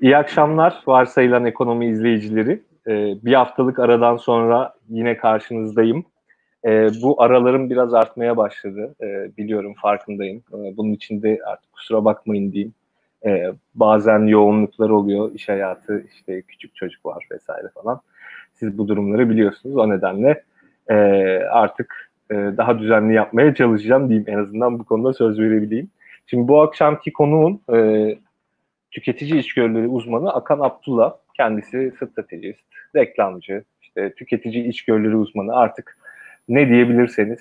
İyi akşamlar varsayılan ekonomi izleyicileri. Ee, bir haftalık aradan sonra yine karşınızdayım. Ee, bu aralarım biraz artmaya başladı. Ee, biliyorum farkındayım. Bunun için de artık kusura bakmayın diyeyim. Bazen yoğunluklar oluyor, iş hayatı, işte küçük çocuk var vesaire falan. Siz bu durumları biliyorsunuz. O nedenle e, artık e, daha düzenli yapmaya çalışacağım diyeyim. En azından bu konuda söz verebileyim. Şimdi bu akşamki konuğum e, tüketici içgörüleri uzmanı Akan Abdullah. Kendisi stratejist, reklamcı, işte tüketici içgörüleri uzmanı artık ne diyebilirseniz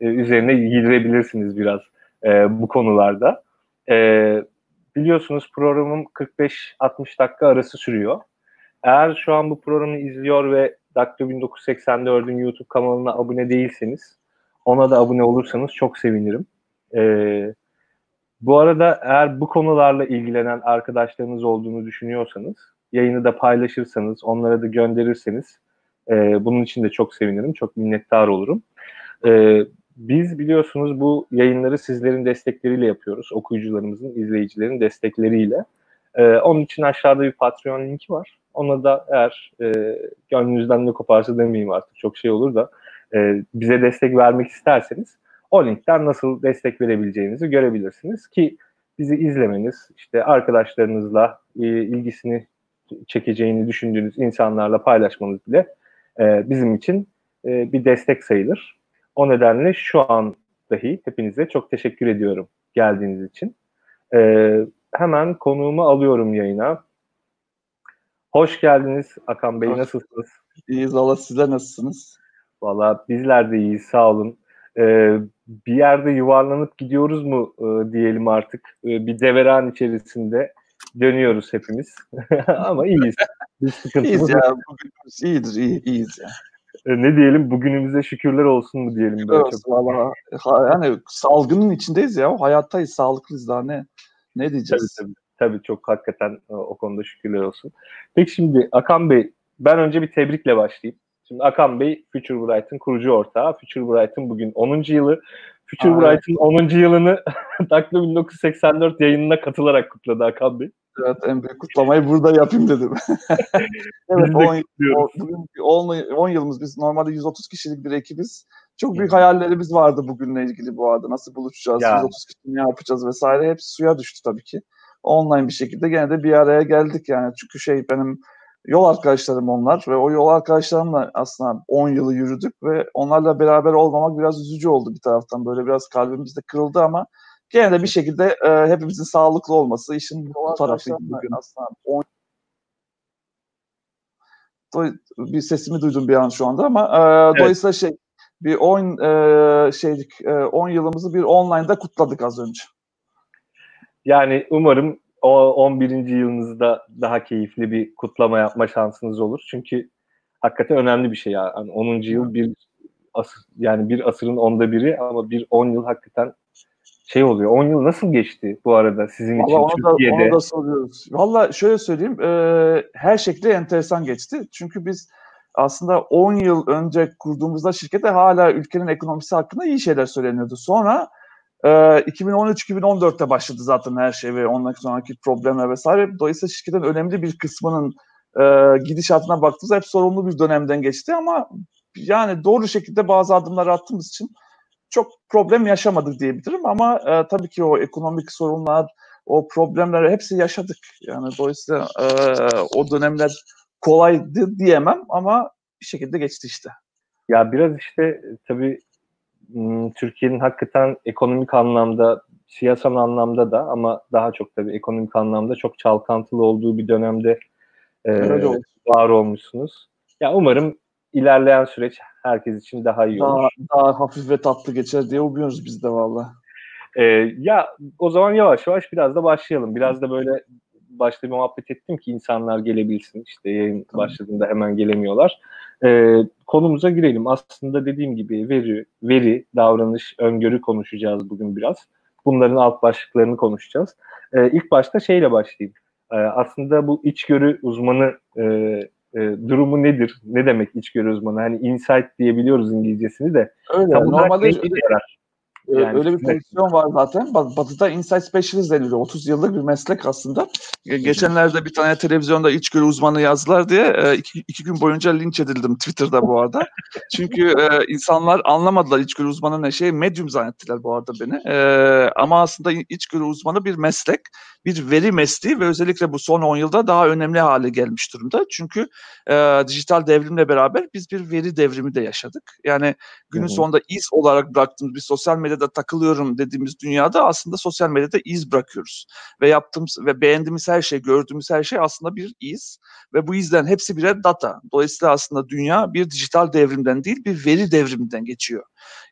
e, üzerine girebilirsiniz biraz e, bu konularda. E, biliyorsunuz programım 45-60 dakika arası sürüyor. Eğer şu an bu programı izliyor ve Daktilo 1984'ün YouTube kanalına abone değilseniz ona da abone olursanız çok sevinirim. Ee, bu arada eğer bu konularla ilgilenen arkadaşlarınız olduğunu düşünüyorsanız yayını da paylaşırsanız, onlara da gönderirseniz e, bunun için de çok sevinirim, çok minnettar olurum. E, biz biliyorsunuz bu yayınları sizlerin destekleriyle yapıyoruz. Okuyucularımızın, izleyicilerin destekleriyle. E, onun için aşağıda bir Patreon linki var. Ona da eğer e, gönlünüzden ne koparsa demeyeyim artık çok şey olur da e, bize destek vermek isterseniz o linkten nasıl destek verebileceğinizi görebilirsiniz ki bizi izlemeniz, işte arkadaşlarınızla e, ilgisini çekeceğini düşündüğünüz insanlarla paylaşmanız bile e, bizim için e, bir destek sayılır. O nedenle şu an dahi hepinize çok teşekkür ediyorum geldiğiniz için. E, hemen konuğumu alıyorum yayına. Hoş geldiniz Akan Bey, Hoş. nasılsınız? İyiyiz valla sizler nasılsınız? Valla bizler de iyiyiz sağ olun. Ee, bir yerde yuvarlanıp gidiyoruz mu e, diyelim artık. E, bir deveran içerisinde dönüyoruz hepimiz. Ama iyiyiz. Biz iyiyiz ya. Bugünümüz iyidir, iyi, iyiyiz ya. E, ne diyelim bugünümüze şükürler olsun mu diyelim. Şükürler olsun valla. Yani salgının içindeyiz ya. Hayattayız, sağlıklıyız daha ne ne diyeceğiz? Tabii tabii. Tabii çok hakikaten e, o konuda şükürler olsun. Peki şimdi Akan Bey ben önce bir tebrikle başlayayım. Şimdi Akan Bey Future Bright'ın kurucu ortağı. Future Bright'ın bugün 10. yılı. Future Bright'ın 10. yılını Daktilo 1984 yayınına katılarak kutladı Akan Bey. Evet en büyük kutlamayı burada yapayım dedim. evet 10, 10, 10 yılımız biz normalde 130 kişilik bir ekibiz. Çok büyük hayallerimiz vardı bugünle ilgili bu arada. Nasıl buluşacağız, ya. 130 kişi ne yapacağız vesaire. Hepsi suya düştü tabii ki. Online bir şekilde gene de bir araya geldik yani. Çünkü şey benim yol arkadaşlarım onlar ve o yol arkadaşlarımla aslında 10 yılı yürüdük ve onlarla beraber olmamak biraz üzücü oldu bir taraftan. Böyle biraz kalbimiz de kırıldı ama gene de bir şekilde e, hepimizin sağlıklı olması işin bu tarafıydı bugün aslında. 10 bir sesimi duydum bir an şu anda ama e, evet. dolayısıyla şey bir 10 e, şeylik 10 e, yılımızı bir online'da kutladık az önce. Yani umarım o 11. yılınızda daha keyifli bir kutlama yapma şansınız olur. Çünkü hakikaten önemli bir şey ya. Yani 10. yıl bir asır, yani bir asırın onda biri ama bir 10 yıl hakikaten şey oluyor. 10 yıl nasıl geçti bu arada sizin Vallahi için onu Türkiye'de? Da, da soruyoruz. Valla şöyle söyleyeyim. E, her şekilde enteresan geçti. Çünkü biz aslında 10 yıl önce kurduğumuzda şirkete hala ülkenin ekonomisi hakkında iyi şeyler söyleniyordu. Sonra 2013-2014'te ee, başladı zaten her şey ve ondan sonraki problemler vesaire. Dolayısıyla şirketin önemli bir kısmının e, gidişatına baktığımızda hep sorumlu bir dönemden geçti ama yani doğru şekilde bazı adımlar attığımız için çok problem yaşamadık diyebilirim ama e, tabii ki o ekonomik sorunlar, o problemleri hepsi yaşadık. Yani dolayısıyla e, o dönemler kolaydı diyemem ama bir şekilde geçti işte. Ya biraz işte tabii Türkiye'nin hakikaten ekonomik anlamda, siyasal anlamda da ama daha çok tabii ekonomik anlamda çok çalkantılı olduğu bir dönemde e, var olmuşsunuz. Ya umarım ilerleyen süreç herkes için daha iyi olur. Daha, daha hafif ve tatlı geçer diye umuyoruz biz de valla. Ee, ya o zaman yavaş yavaş biraz da başlayalım. Biraz da böyle başta bir muhabbet ettim ki insanlar gelebilsin. İşte yayın tamam. başladığında hemen gelemiyorlar. Ee, konumuza girelim. Aslında dediğim gibi veri, veri, davranış, öngörü konuşacağız bugün biraz. Bunların alt başlıklarını konuşacağız. Ee, ilk başta şeyle başlayayım. Ee, aslında bu içgörü uzmanı e, e, durumu nedir? Ne demek içgörü uzmanı? Hani insight diyebiliyoruz İngilizcesini de. Öyle. Tam normalde Ee, yani öyle bir pozisyon var zaten. Batı'da Insight Specialist deniliyor. 30 yıllık bir meslek aslında. Geçenlerde bir tane televizyonda içgörü uzmanı yazdılar diye e, iki, iki gün boyunca linç edildim Twitter'da bu arada. Çünkü e, insanlar anlamadılar içgörü uzmanı ne şey. Medium zannettiler bu arada beni. E, ama aslında içgörü uzmanı bir meslek. Bir veri mesleği ve özellikle bu son 10 yılda daha önemli hale gelmiş durumda. Çünkü dijital devrimle beraber biz bir veri devrimi de yaşadık. Yani günün sonunda iz olarak bıraktığımız bir sosyal medyada takılıyorum dediğimiz dünyada aslında sosyal medyada iz bırakıyoruz. Ve yaptığımız ve beğendiğimiz her şey, gördüğümüz her şey aslında bir iz ve bu izlerin hepsi birer data. Dolayısıyla aslında dünya bir dijital devrimden değil bir veri devriminden geçiyor.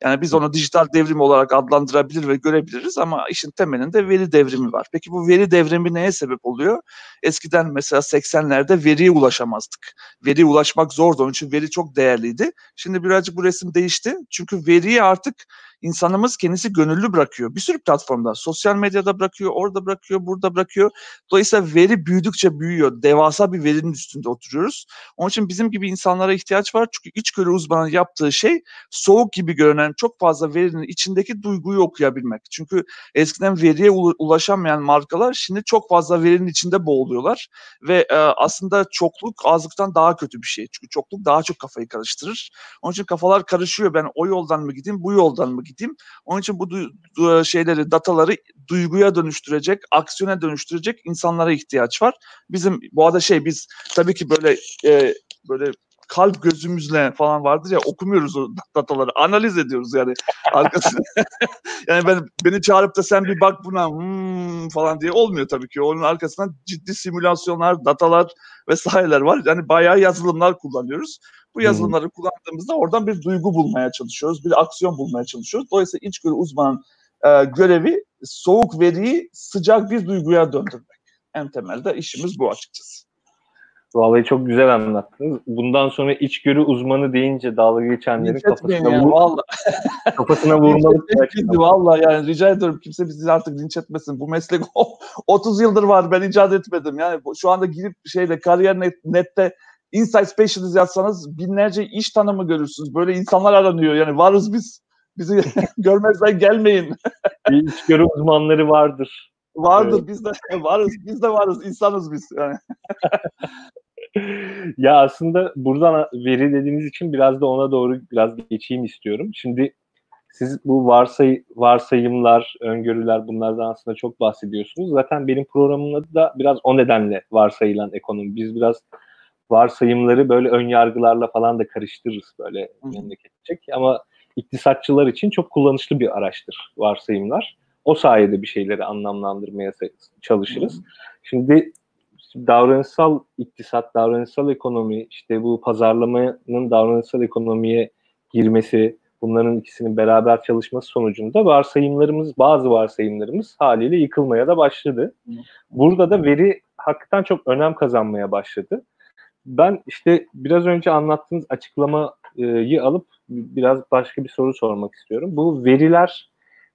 Yani biz onu dijital devrim olarak adlandırabilir ve görebiliriz ama işin temelinde veri devrimi var. Peki bu veri devrimi neye sebep oluyor? Eskiden mesela 80'lerde veriye ulaşamazdık. Veriye ulaşmak zordu. Onun için veri çok değerliydi. Şimdi birazcık bu resim değişti. Çünkü veriyi artık insanımız kendisi gönüllü bırakıyor. Bir sürü platformda, sosyal medyada bırakıyor, orada bırakıyor, burada bırakıyor. Dolayısıyla veri büyüdükçe büyüyor. Devasa bir verinin üstünde oturuyoruz. Onun için bizim gibi insanlara ihtiyaç var. Çünkü içgörü uzmanı yaptığı şey soğuk gibi görünen çok fazla verinin içindeki duyguyu okuyabilmek. Çünkü eskiden veriye ulaşamayan markalar şimdi çok fazla verinin içinde boğuluyorlar ve e, aslında çokluk azlıktan daha kötü bir şey. Çünkü çokluk daha çok kafayı karıştırır. Onun için kafalar karışıyor. Ben o yoldan mı gideyim, bu yoldan mı gideyim? Onun için bu du- şeyleri, dataları duyguya dönüştürecek, aksiyona dönüştürecek insanlara ihtiyaç var. Bizim bu arada şey biz tabii ki böyle e, böyle kalp gözümüzle falan vardır ya okumuyoruz o dataları. Analiz ediyoruz yani arkasını. yani ben beni çağırıp da sen bir bak buna hmm falan diye olmuyor tabii ki. Onun arkasından ciddi simülasyonlar, datalar vesaireler var. Yani bayağı yazılımlar kullanıyoruz. Bu yazılımları hmm. kullandığımızda oradan bir duygu bulmaya çalışıyoruz, bir aksiyon bulmaya çalışıyoruz. Dolayısıyla içgörü uzmanın e, görevi soğuk veriyi sıcak bir duyguya döndürmek. En temelde işimiz bu açıkçası. Vallahi çok güzel anlattınız. Bundan sonra içgörü uzmanı deyince dalga geçenlerin kafasına, yani, vur, vallahi. kafasına vurmalı. Valla yani rica ediyorum kimse bizi artık linç etmesin. Bu meslek 30 yıldır var ben icat etmedim. Yani şu anda girip şeyde kariyer net, nette Insight Specialist yazsanız binlerce iş tanımı görürsünüz. Böyle insanlar aranıyor. Yani varız biz. Bizi görmezden gelmeyin. İçgörü uzmanları vardır. Vardır evet. biz de varız. Biz de varız. İnsanız biz. Yani. ya aslında buradan veri dediğiniz için biraz da ona doğru biraz geçeyim istiyorum. Şimdi siz bu varsay varsayımlar, öngörüler bunlardan aslında çok bahsediyorsunuz. Zaten benim programımda da biraz o nedenle varsayılan ekonomi. Biz biraz varsayımları böyle ön yargılarla falan da karıştırırız böyle memleketçek. Ama iktisatçılar için çok kullanışlı bir araçtır varsayımlar. O sayede bir şeyleri anlamlandırmaya çalışırız. Hı. Şimdi davranışsal iktisat, davranışsal ekonomi, işte bu pazarlamanın davranışsal ekonomiye girmesi, bunların ikisinin beraber çalışması sonucunda varsayımlarımız, bazı varsayımlarımız haliyle yıkılmaya da başladı. Burada da veri hakikaten çok önem kazanmaya başladı. Ben işte biraz önce anlattığınız açıklamayı alıp biraz başka bir soru sormak istiyorum. Bu veriler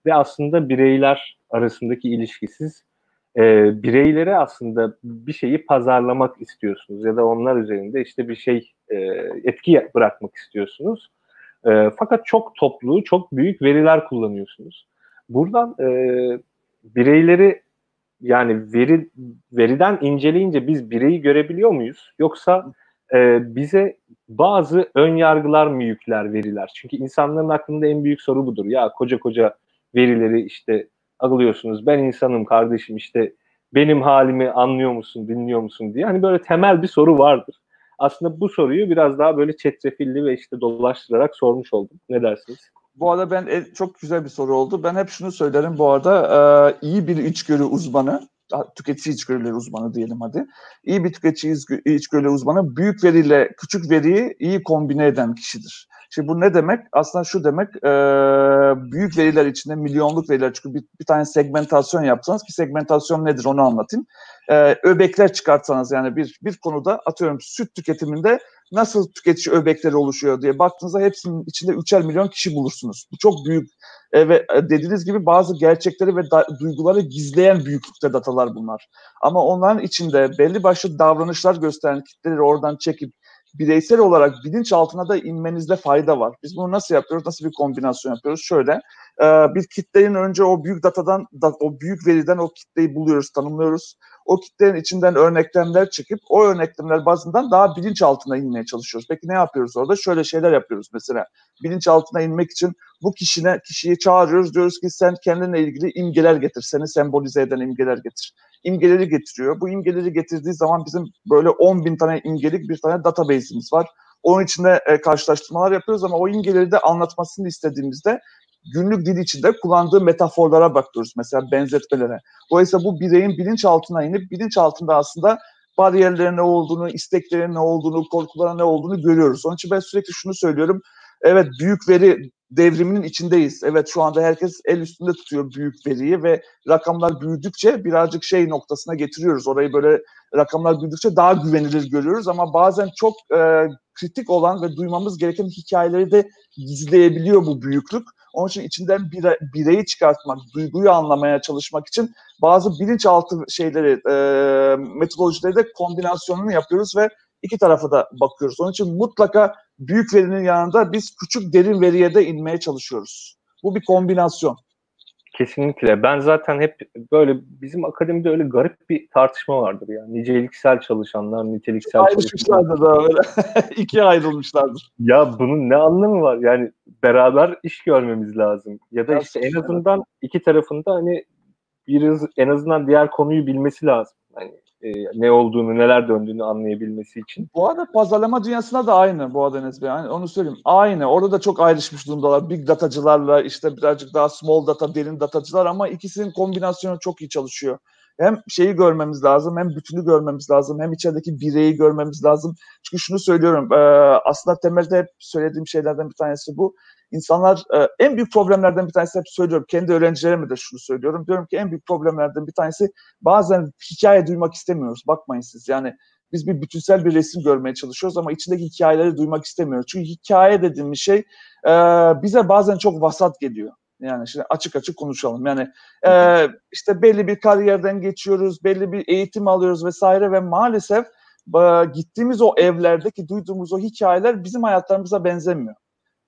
ve aslında bireyler arasındaki ilişkisiz e, bireylere aslında bir şeyi pazarlamak istiyorsunuz ya da onlar üzerinde işte bir şey e, etki bırakmak istiyorsunuz. E, fakat çok toplu, çok büyük veriler kullanıyorsunuz. Buradan e, bireyleri yani veri veriden inceleyince biz bireyi görebiliyor muyuz? Yoksa e, bize bazı ön yargılar mı yükler veriler? Çünkü insanların aklında en büyük soru budur. Ya koca koca verileri işte alıyorsunuz. Ben insanım kardeşim işte benim halimi anlıyor musun, dinliyor musun diye. Hani böyle temel bir soru vardır. Aslında bu soruyu biraz daha böyle çetrefilli ve işte dolaştırarak sormuş oldum. Ne dersiniz? Bu arada ben e, çok güzel bir soru oldu. Ben hep şunu söylerim bu arada. E, iyi bir içgörü uzmanı, tüketici içgörüleri uzmanı diyelim hadi. İyi bir tüketici içgörüleri uzmanı büyük veriyle küçük veriyi iyi kombine eden kişidir. Şimdi bu ne demek? Aslında şu demek e, büyük veriler içinde milyonluk veriler çünkü bir, bir tane segmentasyon yapsanız ki segmentasyon nedir onu anlatayım. E, öbekler çıkartsanız yani bir bir konuda atıyorum süt tüketiminde nasıl tüketici öbekleri oluşuyor diye baktığınızda hepsinin içinde üçer milyon kişi bulursunuz. Bu çok büyük e, ve e, dediğiniz gibi bazı gerçekleri ve da, duyguları gizleyen büyüklükte datalar bunlar. Ama onların içinde belli başlı davranışlar gösteren kitleleri oradan çekip bireysel olarak bilinçaltına da inmenizde fayda var. Biz bunu nasıl yapıyoruz? Nasıl bir kombinasyon yapıyoruz? Şöyle e, bir kitlenin önce o büyük datadan o büyük veriden o kitleyi buluyoruz, tanımlıyoruz. O kitlenin içinden örneklemler çıkıp o örneklemler bazından daha bilinçaltına inmeye çalışıyoruz. Peki ne yapıyoruz orada? Şöyle şeyler yapıyoruz mesela. Bilinçaltına inmek için bu kişine kişiyi çağırıyoruz. Diyoruz ki sen kendine ilgili imgeler getir. Seni sembolize eden imgeler getir. İmgeleri getiriyor. Bu imgeleri getirdiği zaman bizim böyle 10 bin tane imgelik bir tane database'imiz var. Onun içinde e, karşılaştırmalar yapıyoruz ama o imgeleri de anlatmasını istediğimizde günlük dil içinde kullandığı metaforlara bakıyoruz. Mesela benzetmelere. Dolayısıyla bu bireyin bilinçaltına inip bilinçaltında aslında bariyerlerin ne olduğunu, isteklerin ne olduğunu, korkuların ne olduğunu görüyoruz. Onun için ben sürekli şunu söylüyorum. Evet büyük veri devriminin içindeyiz. Evet şu anda herkes el üstünde tutuyor büyük veriyi ve rakamlar büyüdükçe birazcık şey noktasına getiriyoruz. Orayı böyle rakamlar büyüdükçe daha güvenilir görüyoruz ama bazen çok e, kritik olan ve duymamız gereken hikayeleri de gizleyebiliyor bu büyüklük. Onun için içinden bire, bireyi çıkartmak, duyguyu anlamaya çalışmak için bazı bilinçaltı şeyleri, e, metodolojileri de kombinasyonunu yapıyoruz ve iki tarafa da bakıyoruz. Onun için mutlaka büyük verinin yanında biz küçük derin veriye de inmeye çalışıyoruz. Bu bir kombinasyon. Kesinlikle. Ben zaten hep böyle bizim akademide öyle garip bir tartışma vardır yani. Niceliksel çalışanlar, niteliksel Ayrışmışlardır da öyle. İkiye ayrılmışlardır. Ya bunun ne anlamı var? Yani beraber iş görmemiz lazım. Ya da ya işte en azından iki tarafında hani bir en azından diğer konuyu bilmesi lazım. Hani e, ne olduğunu, neler döndüğünü anlayabilmesi için. Bu arada pazarlama dünyasında da aynı bu arada Enes Bey. Yani onu söyleyeyim. Aynı. Orada da çok ayrışmış durumdalar. Big datacılarla işte birazcık daha small data, derin datacılar ama ikisinin kombinasyonu çok iyi çalışıyor. Hem şeyi görmemiz lazım, hem bütünü görmemiz lazım, hem içerideki bireyi görmemiz lazım. Çünkü şunu söylüyorum, aslında temelde hep söylediğim şeylerden bir tanesi bu İnsanlar e, en büyük problemlerden bir tanesi hep söylüyorum. Kendi öğrencilerime de şunu söylüyorum. Diyorum ki en büyük problemlerden bir tanesi bazen hikaye duymak istemiyoruz. Bakmayın siz yani biz bir bütünsel bir resim görmeye çalışıyoruz ama içindeki hikayeleri duymak istemiyoruz. Çünkü hikaye dediğimiz şey e, bize bazen çok vasat geliyor. Yani şimdi açık açık konuşalım. Yani e, işte belli bir kariyerden geçiyoruz, belli bir eğitim alıyoruz vesaire ve maalesef e, gittiğimiz o evlerdeki duyduğumuz o hikayeler bizim hayatlarımıza benzemiyor.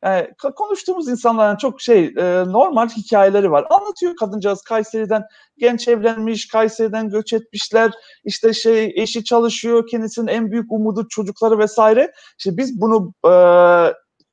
Yani konuştuğumuz insanların çok şey e, normal hikayeleri var. Anlatıyor kadıncağız Kayseri'den genç evlenmiş, Kayseri'den göç etmişler. İşte şey eşi çalışıyor, kendisinin en büyük umudu çocukları vesaire. İşte biz bunu e,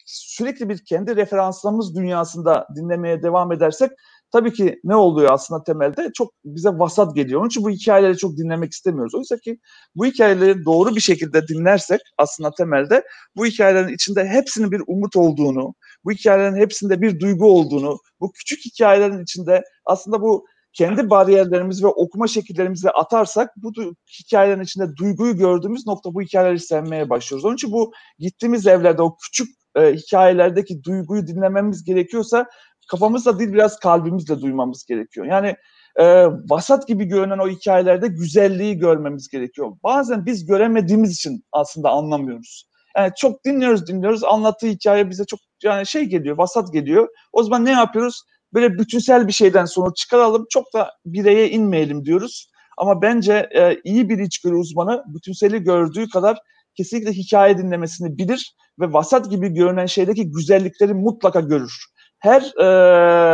sürekli bir kendi referanslarımız dünyasında dinlemeye devam edersek tabii ki ne oluyor aslında temelde? Çok bize vasat geliyor. Onun için bu hikayeleri çok dinlemek istemiyoruz. Oysa ki bu hikayeleri doğru bir şekilde dinlersek aslında temelde bu hikayelerin içinde hepsinin bir umut olduğunu, bu hikayelerin hepsinde bir duygu olduğunu, bu küçük hikayelerin içinde aslında bu kendi bariyerlerimiz ve okuma şekillerimizi atarsak bu hikayelerin içinde duyguyu gördüğümüz nokta bu hikayeleri sevmeye başlıyoruz. Onun için bu gittiğimiz evlerde o küçük e, hikayelerdeki duyguyu dinlememiz gerekiyorsa kafamızla değil biraz kalbimizle duymamız gerekiyor. Yani e, vasat gibi görünen o hikayelerde güzelliği görmemiz gerekiyor. Bazen biz göremediğimiz için aslında anlamıyoruz. Yani çok dinliyoruz dinliyoruz anlattığı hikaye bize çok yani şey geliyor vasat geliyor. O zaman ne yapıyoruz? Böyle bütünsel bir şeyden sonra çıkaralım çok da bireye inmeyelim diyoruz. Ama bence e, iyi bir içgörü uzmanı bütünseli gördüğü kadar kesinlikle hikaye dinlemesini bilir ve vasat gibi görünen şeydeki güzellikleri mutlaka görür her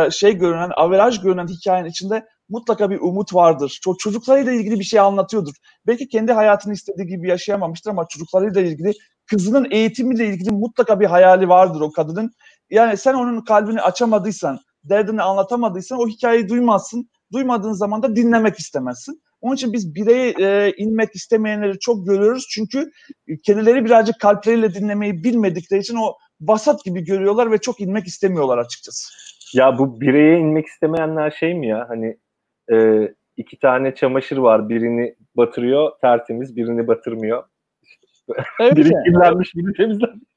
e, şey görünen, averaj görünen hikayenin içinde mutlaka bir umut vardır. Çok çocuklarıyla ilgili bir şey anlatıyordur. Belki kendi hayatını istediği gibi yaşayamamıştır ama çocuklarıyla ilgili, kızının eğitimiyle ilgili mutlaka bir hayali vardır o kadının. Yani sen onun kalbini açamadıysan, derdini anlatamadıysan o hikayeyi duymazsın. Duymadığın zaman da dinlemek istemezsin. Onun için biz bireye e, inmek istemeyenleri çok görüyoruz. Çünkü kendileri birazcık kalpleriyle dinlemeyi bilmedikleri için o vasat gibi görüyorlar ve çok inmek istemiyorlar açıkçası. Ya bu bireye inmek istemeyenler şey mi ya hani e, iki tane çamaşır var birini batırıyor tertemiz birini batırmıyor. Biri kirlenmiş biri temizlenmiş.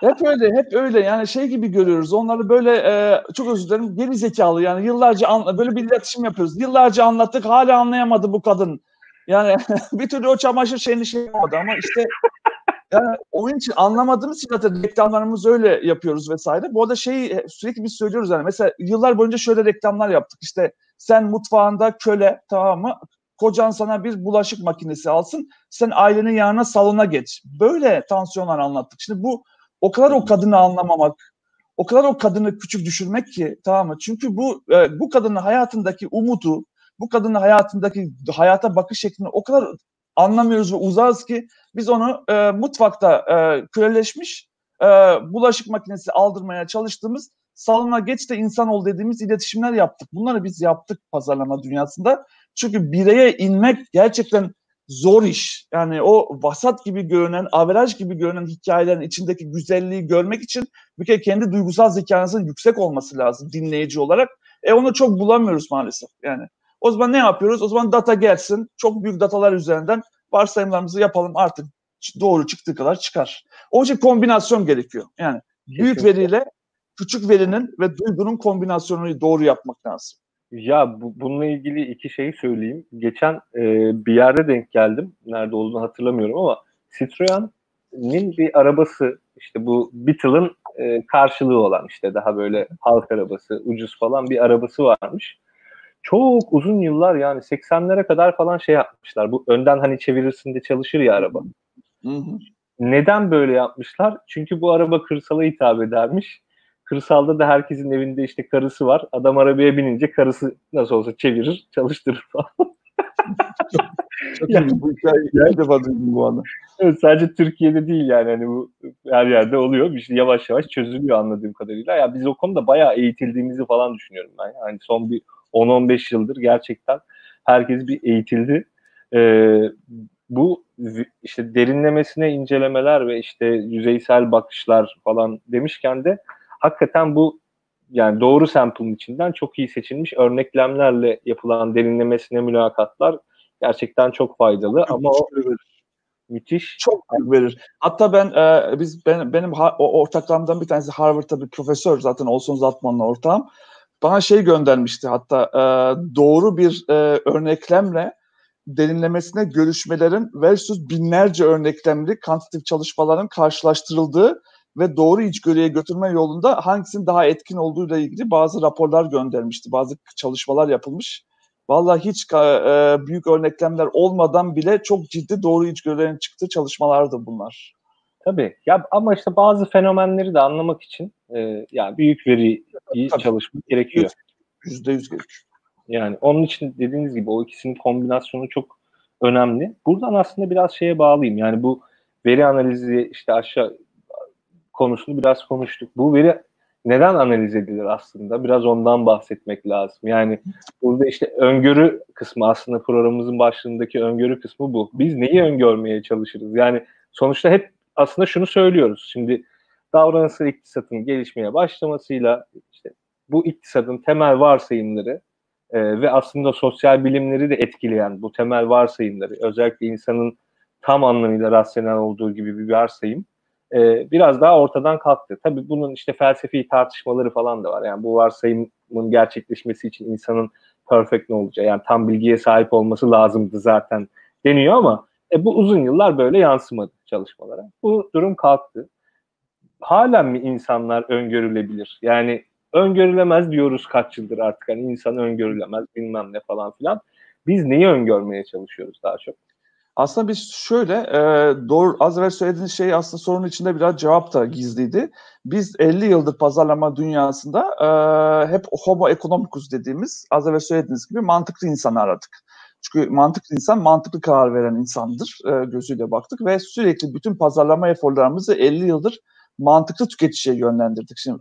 Hep öyle, hep öyle. Yani şey gibi görüyoruz. Onları böyle e, çok özür dilerim geri zekalı yani yıllarca an, böyle bir iletişim yapıyoruz. Yıllarca anlattık hala anlayamadı bu kadın. Yani bir türlü o çamaşır şeyini şey yapmadı ama işte yani oyun için anlamadığımız için zaten reklamlarımızı öyle yapıyoruz vesaire. Bu arada şeyi sürekli biz söylüyoruz yani mesela yıllar boyunca şöyle reklamlar yaptık. İşte sen mutfağında köle tamam mı? kocan sana bir bulaşık makinesi alsın. Sen ailenin yanına salona geç. Böyle tansiyonlar anlattık. Şimdi bu o kadar o kadını anlamamak, o kadar o kadını küçük düşürmek ki tamam mı? Çünkü bu e, bu kadının hayatındaki umudu, bu kadının hayatındaki hayata bakış şeklini o kadar anlamıyoruz ve uzağız ki biz onu e, mutfakta e, köleleşmiş e, bulaşık makinesi aldırmaya çalıştığımız salona geç de insan ol dediğimiz iletişimler yaptık. Bunları biz yaptık pazarlama dünyasında. Çünkü bireye inmek gerçekten zor iş. Yani o vasat gibi görünen, averaj gibi görünen hikayelerin içindeki güzelliği görmek için bir kere kendi duygusal zekanızın yüksek olması lazım dinleyici olarak. E onu çok bulamıyoruz maalesef yani. O zaman ne yapıyoruz? O zaman data gelsin. Çok büyük datalar üzerinden varsayımlarımızı yapalım artık doğru çıktığı kadar çıkar. Onun için kombinasyon gerekiyor. Yani büyük veriyle küçük verinin ve duygunun kombinasyonunu doğru yapmak lazım. Ya bu, bununla ilgili iki şeyi söyleyeyim. Geçen e, bir yerde denk geldim. Nerede olduğunu hatırlamıyorum ama Citroen'in bir arabası işte bu Beetle'ın e, karşılığı olan işte daha böyle halk arabası, ucuz falan bir arabası varmış. Çok uzun yıllar yani 80'lere kadar falan şey yapmışlar. Bu önden hani çevirirsin de çalışır ya araba. Hı hı. Neden böyle yapmışlar? Çünkü bu araba kırsala hitap edermiş Kırsalda da herkesin evinde işte karısı var. Adam arabaya binince karısı nasıl olsa çevirir, çalıştırır falan. çok, çok yani, bu hikayeyi her defa duydum bu anda. Evet, sadece Türkiye'de değil yani hani bu her yerde oluyor. Şey yavaş yavaş çözülüyor anladığım kadarıyla. Ya biz o konuda bayağı eğitildiğimizi falan düşünüyorum ben. Yani son bir 10-15 yıldır gerçekten herkes bir eğitildi. Ee, bu işte derinlemesine incelemeler ve işte yüzeysel bakışlar falan demişken de hakikaten bu yani doğru sample'ın içinden çok iyi seçilmiş örneklemlerle yapılan derinlemesine mülakatlar gerçekten çok faydalı çok ama o müthiş. Çok büyük verir. Hatta ben e, biz ben, benim ha, o ortaklarımdan bir tanesi Harvard'da bir profesör zaten Olson Zatman'la ortağım. Bana şey göndermişti hatta e, doğru bir e, örneklemle derinlemesine görüşmelerin versus binlerce örneklemli kantitif çalışmaların karşılaştırıldığı ve doğru içgörüye götürme yolunda hangisinin daha etkin olduğuyla ilgili bazı raporlar göndermişti. Bazı çalışmalar yapılmış. Vallahi hiç e, büyük örneklemler olmadan bile çok ciddi doğru içgörülerin çıktığı çalışmalardı bunlar. Tabii. Ya ama işte bazı fenomenleri de anlamak için e, yani büyük veri Tabii. çalışmak gerekiyor. Yüzde yüz gerekiyor. Yani onun için dediğiniz gibi o ikisinin kombinasyonu çok önemli. Buradan aslında biraz şeye bağlayayım. Yani bu veri analizi işte aşağı konusunu biraz konuştuk. Bu veri neden analiz edilir aslında? Biraz ondan bahsetmek lazım. Yani burada işte öngörü kısmı aslında programımızın başlığındaki öngörü kısmı bu. Biz neyi öngörmeye çalışırız? Yani sonuçta hep aslında şunu söylüyoruz. Şimdi davranışsal iktisatın gelişmeye başlamasıyla işte bu iktisadın temel varsayımları e, ve aslında sosyal bilimleri de etkileyen bu temel varsayımları özellikle insanın tam anlamıyla rasyonel olduğu gibi bir varsayım e, biraz daha ortadan kalktı. Tabii bunun işte felsefi tartışmaları falan da var. Yani bu varsayımın gerçekleşmesi için insanın perfect ne olacağı yani tam bilgiye sahip olması lazımdı zaten deniyor ama e, bu uzun yıllar böyle yansımadı çalışmalara. Bu durum kalktı. Halen mi insanlar öngörülebilir? Yani öngörülemez diyoruz kaç yıldır artık. Hani insan öngörülemez bilmem ne falan filan. Biz neyi öngörmeye çalışıyoruz daha çok? Aslında biz şöyle, e, doğru az evvel söylediğiniz şey aslında sorunun içinde biraz cevap da gizliydi. Biz 50 yıldır pazarlama dünyasında e, hep homo economicus dediğimiz, az evvel söylediğiniz gibi mantıklı insanı aradık. Çünkü mantıklı insan mantıklı karar veren insandır e, gözüyle baktık ve sürekli bütün pazarlama eforlarımızı 50 yıldır mantıklı tüketiciye yönlendirdik. Şimdi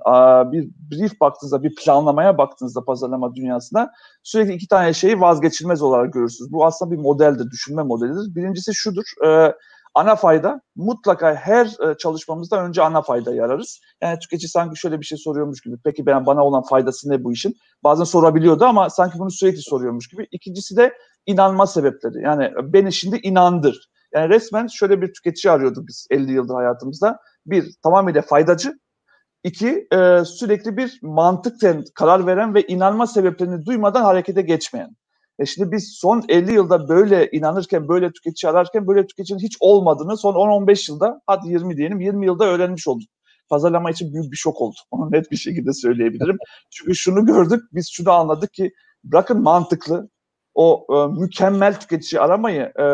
bir brief baktığınızda, bir planlamaya baktığınızda pazarlama dünyasında sürekli iki tane şeyi vazgeçilmez olarak görürsünüz. Bu aslında bir modeldir, düşünme modelidir. Birincisi şudur, e, ana fayda. Mutlaka her e, çalışmamızda önce ana fayda yararız. Yani tüketici sanki şöyle bir şey soruyormuş gibi. Peki ben bana olan faydası ne bu işin? Bazen sorabiliyordu ama sanki bunu sürekli soruyormuş gibi. İkincisi de inanma sebepleri. Yani beni şimdi inandır. Yani resmen şöyle bir tüketici arıyorduk biz 50 yıldır hayatımızda bir tamamıyla faydacı, iki e, sürekli bir mantıkten karar veren ve inanma sebeplerini duymadan harekete geçmeyen. E şimdi biz son 50 yılda böyle inanırken, böyle tüketici ararken böyle tüketicinin hiç olmadığını son 10-15 yılda, hadi 20 diyelim, 20 yılda öğrenmiş olduk. Pazarlama için büyük bir şok oldu. Onu net bir şekilde söyleyebilirim. Çünkü şunu gördük, biz şunu anladık ki bırakın mantıklı, o e, mükemmel tüketici aramayı e,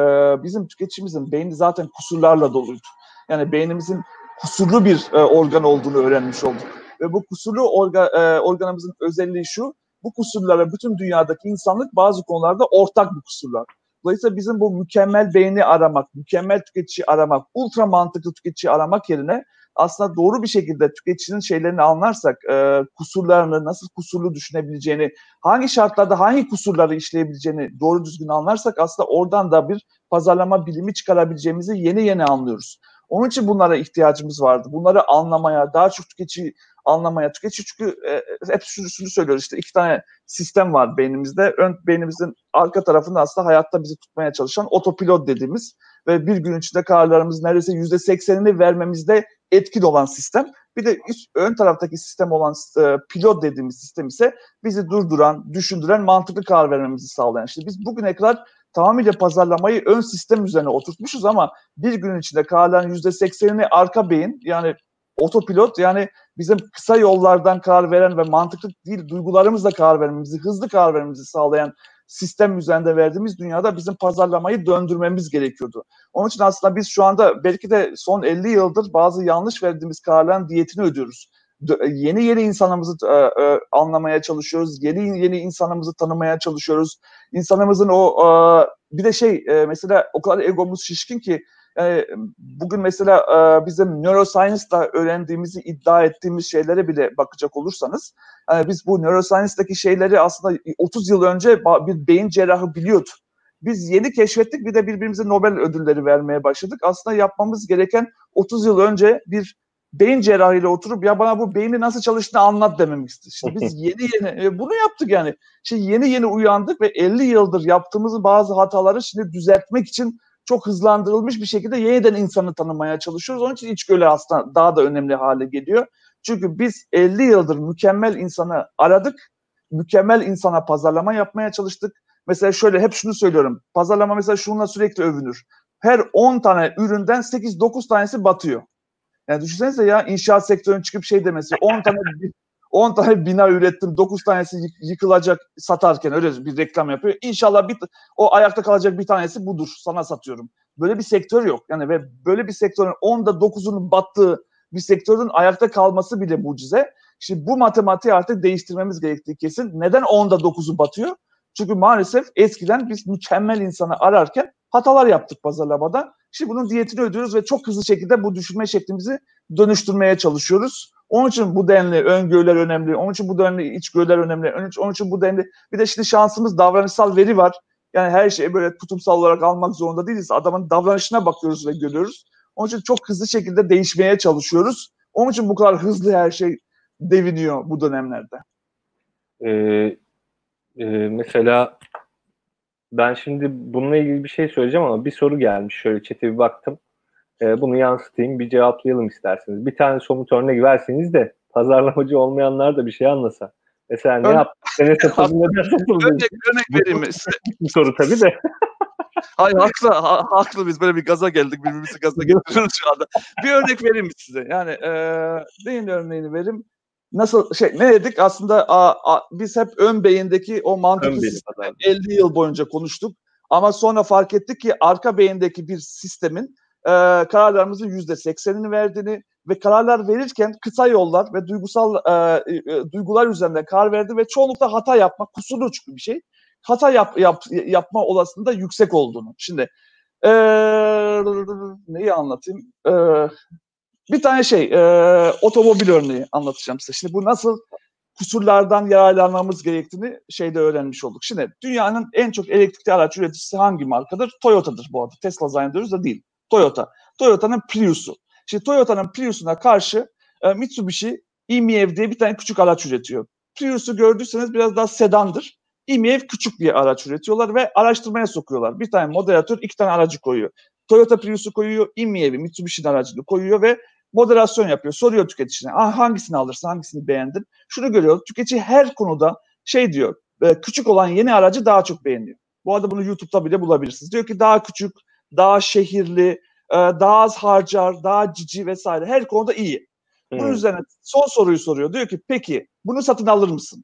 bizim tüketicimizin beyni zaten kusurlarla doluydu. Yani beynimizin kusurlu bir e, organ olduğunu öğrenmiş olduk. Ve bu kusurlu orga, e, organımızın özelliği şu, bu kusurlara bütün dünyadaki insanlık bazı konularda ortak bir kusurlar. Dolayısıyla bizim bu mükemmel beyni aramak, mükemmel tüketici aramak, ultra mantıklı tüketici aramak yerine aslında doğru bir şekilde tüketicinin şeylerini anlarsak, e, kusurlarını, nasıl kusurlu düşünebileceğini, hangi şartlarda hangi kusurları işleyebileceğini doğru düzgün anlarsak aslında oradan da bir pazarlama bilimi çıkarabileceğimizi yeni yeni anlıyoruz. Onun için bunlara ihtiyacımız vardı. Bunları anlamaya, daha çok tüketici anlamaya, tüketici çünkü e, hep şunu, şunu söylüyoruz işte iki tane sistem var beynimizde. Ön beynimizin arka tarafında aslında hayatta bizi tutmaya çalışan otopilot dediğimiz ve bir gün içinde kararlarımız neredeyse yüzde seksenini vermemizde etkili olan sistem. Bir de üst, ön taraftaki sistem olan e, pilot dediğimiz sistem ise bizi durduran, düşündüren, mantıklı karar vermemizi sağlayan. İşte biz bugüne kadar tamamıyla pazarlamayı ön sistem üzerine oturtmuşuz ama bir gün içinde kararların yüzde seksenini arka beyin yani otopilot yani bizim kısa yollardan karar veren ve mantıklı değil duygularımızla karar vermemizi, hızlı karar vermemizi sağlayan sistem üzerinde verdiğimiz dünyada bizim pazarlamayı döndürmemiz gerekiyordu. Onun için aslında biz şu anda belki de son 50 yıldır bazı yanlış verdiğimiz kararların diyetini ödüyoruz. Yeni yeni insanımızı e, e, anlamaya çalışıyoruz. Yeni yeni insanımızı tanımaya çalışıyoruz. İnsanımızın o e, bir de şey e, mesela o kadar egomuz şişkin ki e, bugün mesela e, bizim neuroscience'da öğrendiğimizi iddia ettiğimiz şeylere bile bakacak olursanız e, biz bu neuroscience'daki şeyleri aslında 30 yıl önce bir beyin cerrahı biliyordu. Biz yeni keşfettik bir de birbirimize Nobel ödülleri vermeye başladık. Aslında yapmamız gereken 30 yıl önce bir beyin cerrahıyla oturup ya bana bu beyni nasıl çalıştığını anlat dememişti. İşte biz yeni yeni bunu yaptık yani. Şimdi yeni yeni uyandık ve 50 yıldır yaptığımız bazı hataları şimdi düzeltmek için çok hızlandırılmış bir şekilde yeniden insanı tanımaya çalışıyoruz. Onun için içgörü aslında daha da önemli hale geliyor. Çünkü biz 50 yıldır mükemmel insanı aradık. Mükemmel insana pazarlama yapmaya çalıştık. Mesela şöyle hep şunu söylüyorum. Pazarlama mesela şununla sürekli övünür. Her 10 tane üründen 8-9 tanesi batıyor. Yani düşünsenize ya inşaat sektörünün çıkıp şey demesi 10 tane 10 tane bina ürettim. 9 tanesi yıkılacak satarken öyle bir reklam yapıyor. İnşallah bir, o ayakta kalacak bir tanesi budur. Sana satıyorum. Böyle bir sektör yok. Yani ve böyle bir sektörün 10'da 9'unun battığı bir sektörün ayakta kalması bile mucize. Şimdi bu matematiği artık değiştirmemiz gerektiği kesin. Neden 10'da 9'u batıyor? Çünkü maalesef eskiden biz mükemmel insanı ararken hatalar yaptık pazarlamada. Şimdi bunun diyetini ödüyoruz ve çok hızlı şekilde bu düşünme şeklimizi dönüştürmeye çalışıyoruz. Onun için bu denli öngörüler önemli. Onun için bu denli içgörüler önemli. Onun için, bu denli bir de şimdi şansımız davranışsal veri var. Yani her şeyi böyle tutumsal olarak almak zorunda değiliz. Adamın davranışına bakıyoruz ve görüyoruz. Onun için çok hızlı şekilde değişmeye çalışıyoruz. Onun için bu kadar hızlı her şey deviniyor bu dönemlerde. Ee, e, mesela ben şimdi bununla ilgili bir şey söyleyeceğim ama bir soru gelmiş. Şöyle çete bir baktım. E, bunu yansıtayım bir cevaplayalım isterseniz. Bir tane somut örnek verseniz de pazarlamacı olmayanlar da bir şey anlasa. Mesela ne yaptı? Ne satıldı? Neden satıldı? Örnek, örnek vereyim size? Bir soru tabii de. Hayır haklı, ha, haklı biz böyle bir gaza geldik birbirimizi gaza getiriyoruz şu anda. Bir örnek vereyim size? Yani e, neyin örneğini vereyim? Nasıl şey ne dedik aslında a, a, biz hep ön beyindeki o mantıklı sistemi 50 yıl boyunca konuştuk. Ama sonra fark ettik ki arka beyindeki bir sistemin e, kararlarımızın yüzde seksenini verdiğini ve kararlar verirken kısa yollar ve duygusal e, e, duygular üzerinde karar verdi ve çoğunlukla hata yapmak kusurlu çünkü bir şey. Hata yap, yap, yapma olasılığında yüksek olduğunu. Şimdi e, neyi anlatayım? E, bir tane şey e, otomobil örneği anlatacağım size. Şimdi bu nasıl kusurlardan yararlanmamız gerektiğini şeyde öğrenmiş olduk. Şimdi dünyanın en çok elektrikli araç üreticisi hangi markadır? Toyota'dır bu arada. Tesla zannediyoruz da değil. Toyota. Toyota'nın Prius'u. Şimdi Toyota'nın Prius'una karşı e, Mitsubishi e-Miev diye bir tane küçük araç üretiyor. Prius'u gördüyseniz biraz daha sedandır. e küçük bir araç üretiyorlar ve araştırmaya sokuyorlar. Bir tane moderatör iki tane aracı koyuyor. Toyota Prius'u koyuyor, e-Miev'i, Mitsubishi'nin aracını koyuyor ve moderasyon yapıyor. Soruyor tüketicine ah, hangisini alırsın, hangisini beğendin. Şunu görüyor, tüketici her konuda şey diyor, e, küçük olan yeni aracı daha çok beğeniyor. Bu arada bunu YouTube'da bile bulabilirsiniz. Diyor ki daha küçük, daha şehirli, e, daha az harcar, daha cici vesaire her konuda iyi. Bunun hmm. üzerine son soruyu soruyor. Diyor ki peki bunu satın alır mısın?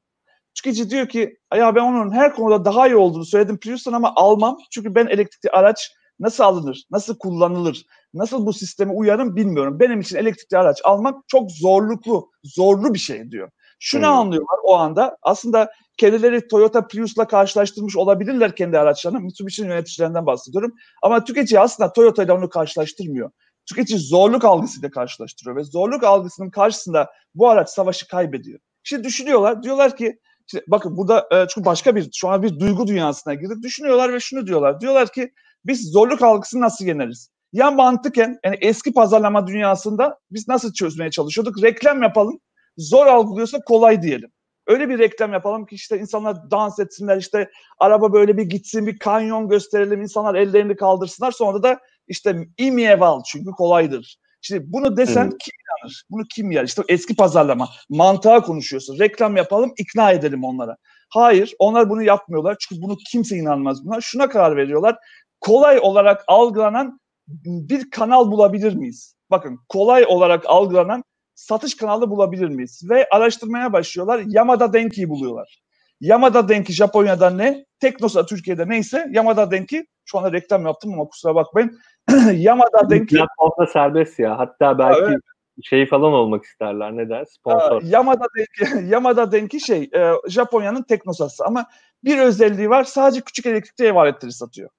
Tüketici diyor ki ya ben onun her konuda daha iyi olduğunu söyledim Prius'tan ama almam. Çünkü ben elektrikli araç nasıl alınır, nasıl kullanılır, nasıl bu sisteme uyarım bilmiyorum. Benim için elektrikli araç almak çok zorluklu, zorlu bir şey diyor. Şunu hmm. anlıyorlar o anda. Aslında kendileri Toyota Prius'la karşılaştırmış olabilirler kendi araçlarını. Mitsubishi'nin yöneticilerinden bahsediyorum. Ama tüketici aslında Toyota ile onu karşılaştırmıyor. Tüketici zorluk algısıyla karşılaştırıyor ve zorluk algısının karşısında bu araç savaşı kaybediyor. Şimdi düşünüyorlar, diyorlar ki işte bakın burada e, çünkü başka bir şu an bir duygu dünyasına girdik. Düşünüyorlar ve şunu diyorlar. Diyorlar ki biz zorluk algısını nasıl yeneriz? Ya mantıken yani eski pazarlama dünyasında biz nasıl çözmeye çalışıyorduk? Reklam yapalım. Zor algılıyorsa kolay diyelim. Öyle bir reklam yapalım ki işte insanlar dans etsinler işte araba böyle bir gitsin bir kanyon gösterelim insanlar ellerini kaldırsınlar sonra da işte imyeval çünkü kolaydır. Şimdi bunu desen evet. kim inanır? Bunu kim yer? İşte eski pazarlama. Mantığa konuşuyorsun. Reklam yapalım, ikna edelim onlara. Hayır, onlar bunu yapmıyorlar. Çünkü bunu kimse inanmaz buna. Şuna karar veriyorlar. Kolay olarak algılanan bir kanal bulabilir miyiz? Bakın kolay olarak algılanan satış kanalı bulabilir miyiz? Ve araştırmaya başlıyorlar. Yamada Denki'yi buluyorlar. Yamada Denki Japonya'da ne? Teknosa Türkiye'de neyse Yamada Denki şu anda reklam yaptım ama kusura bakmayın. Yamada Denki platformda serbest ya. Hatta belki ha, evet. şey falan olmak isterler ne der? Sponsor. Yamada Denki Yamada Denki şey e, Japonya'nın Teknosa'sı ama bir özelliği var. Sadece küçük elektrikli ev aletleri satıyor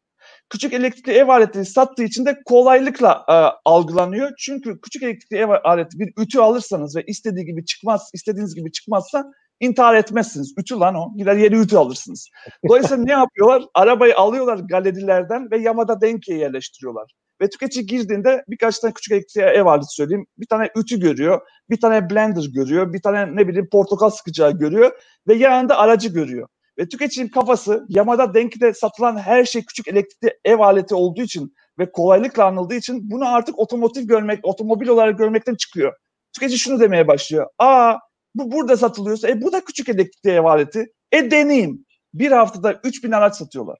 küçük elektrikli ev aletleri sattığı için de kolaylıkla e, algılanıyor. Çünkü küçük elektrikli ev aleti bir ütü alırsanız ve istediği gibi çıkmaz, istediğiniz gibi çıkmazsa intihar etmezsiniz. Ütü lan o. Gider yeni ütü alırsınız. Dolayısıyla ne yapıyorlar? Arabayı alıyorlar galerilerden ve Yamada Denki'ye yerleştiriyorlar. Ve tüketici girdiğinde birkaç tane küçük elektrikli ev aleti söyleyeyim. Bir tane ütü görüyor, bir tane blender görüyor, bir tane ne bileyim portakal sıkacağı görüyor ve yanında aracı görüyor. Ve tüketicinin kafası Yamada Denki'de satılan her şey küçük elektrikli ev aleti olduğu için ve kolaylıkla anıldığı için bunu artık otomotiv görmek, otomobil olarak görmekten çıkıyor. Tüketici şunu demeye başlıyor. Aa bu burada satılıyorsa e bu da küçük elektrikli ev aleti. E deneyim. Bir haftada 3000 araç satıyorlar.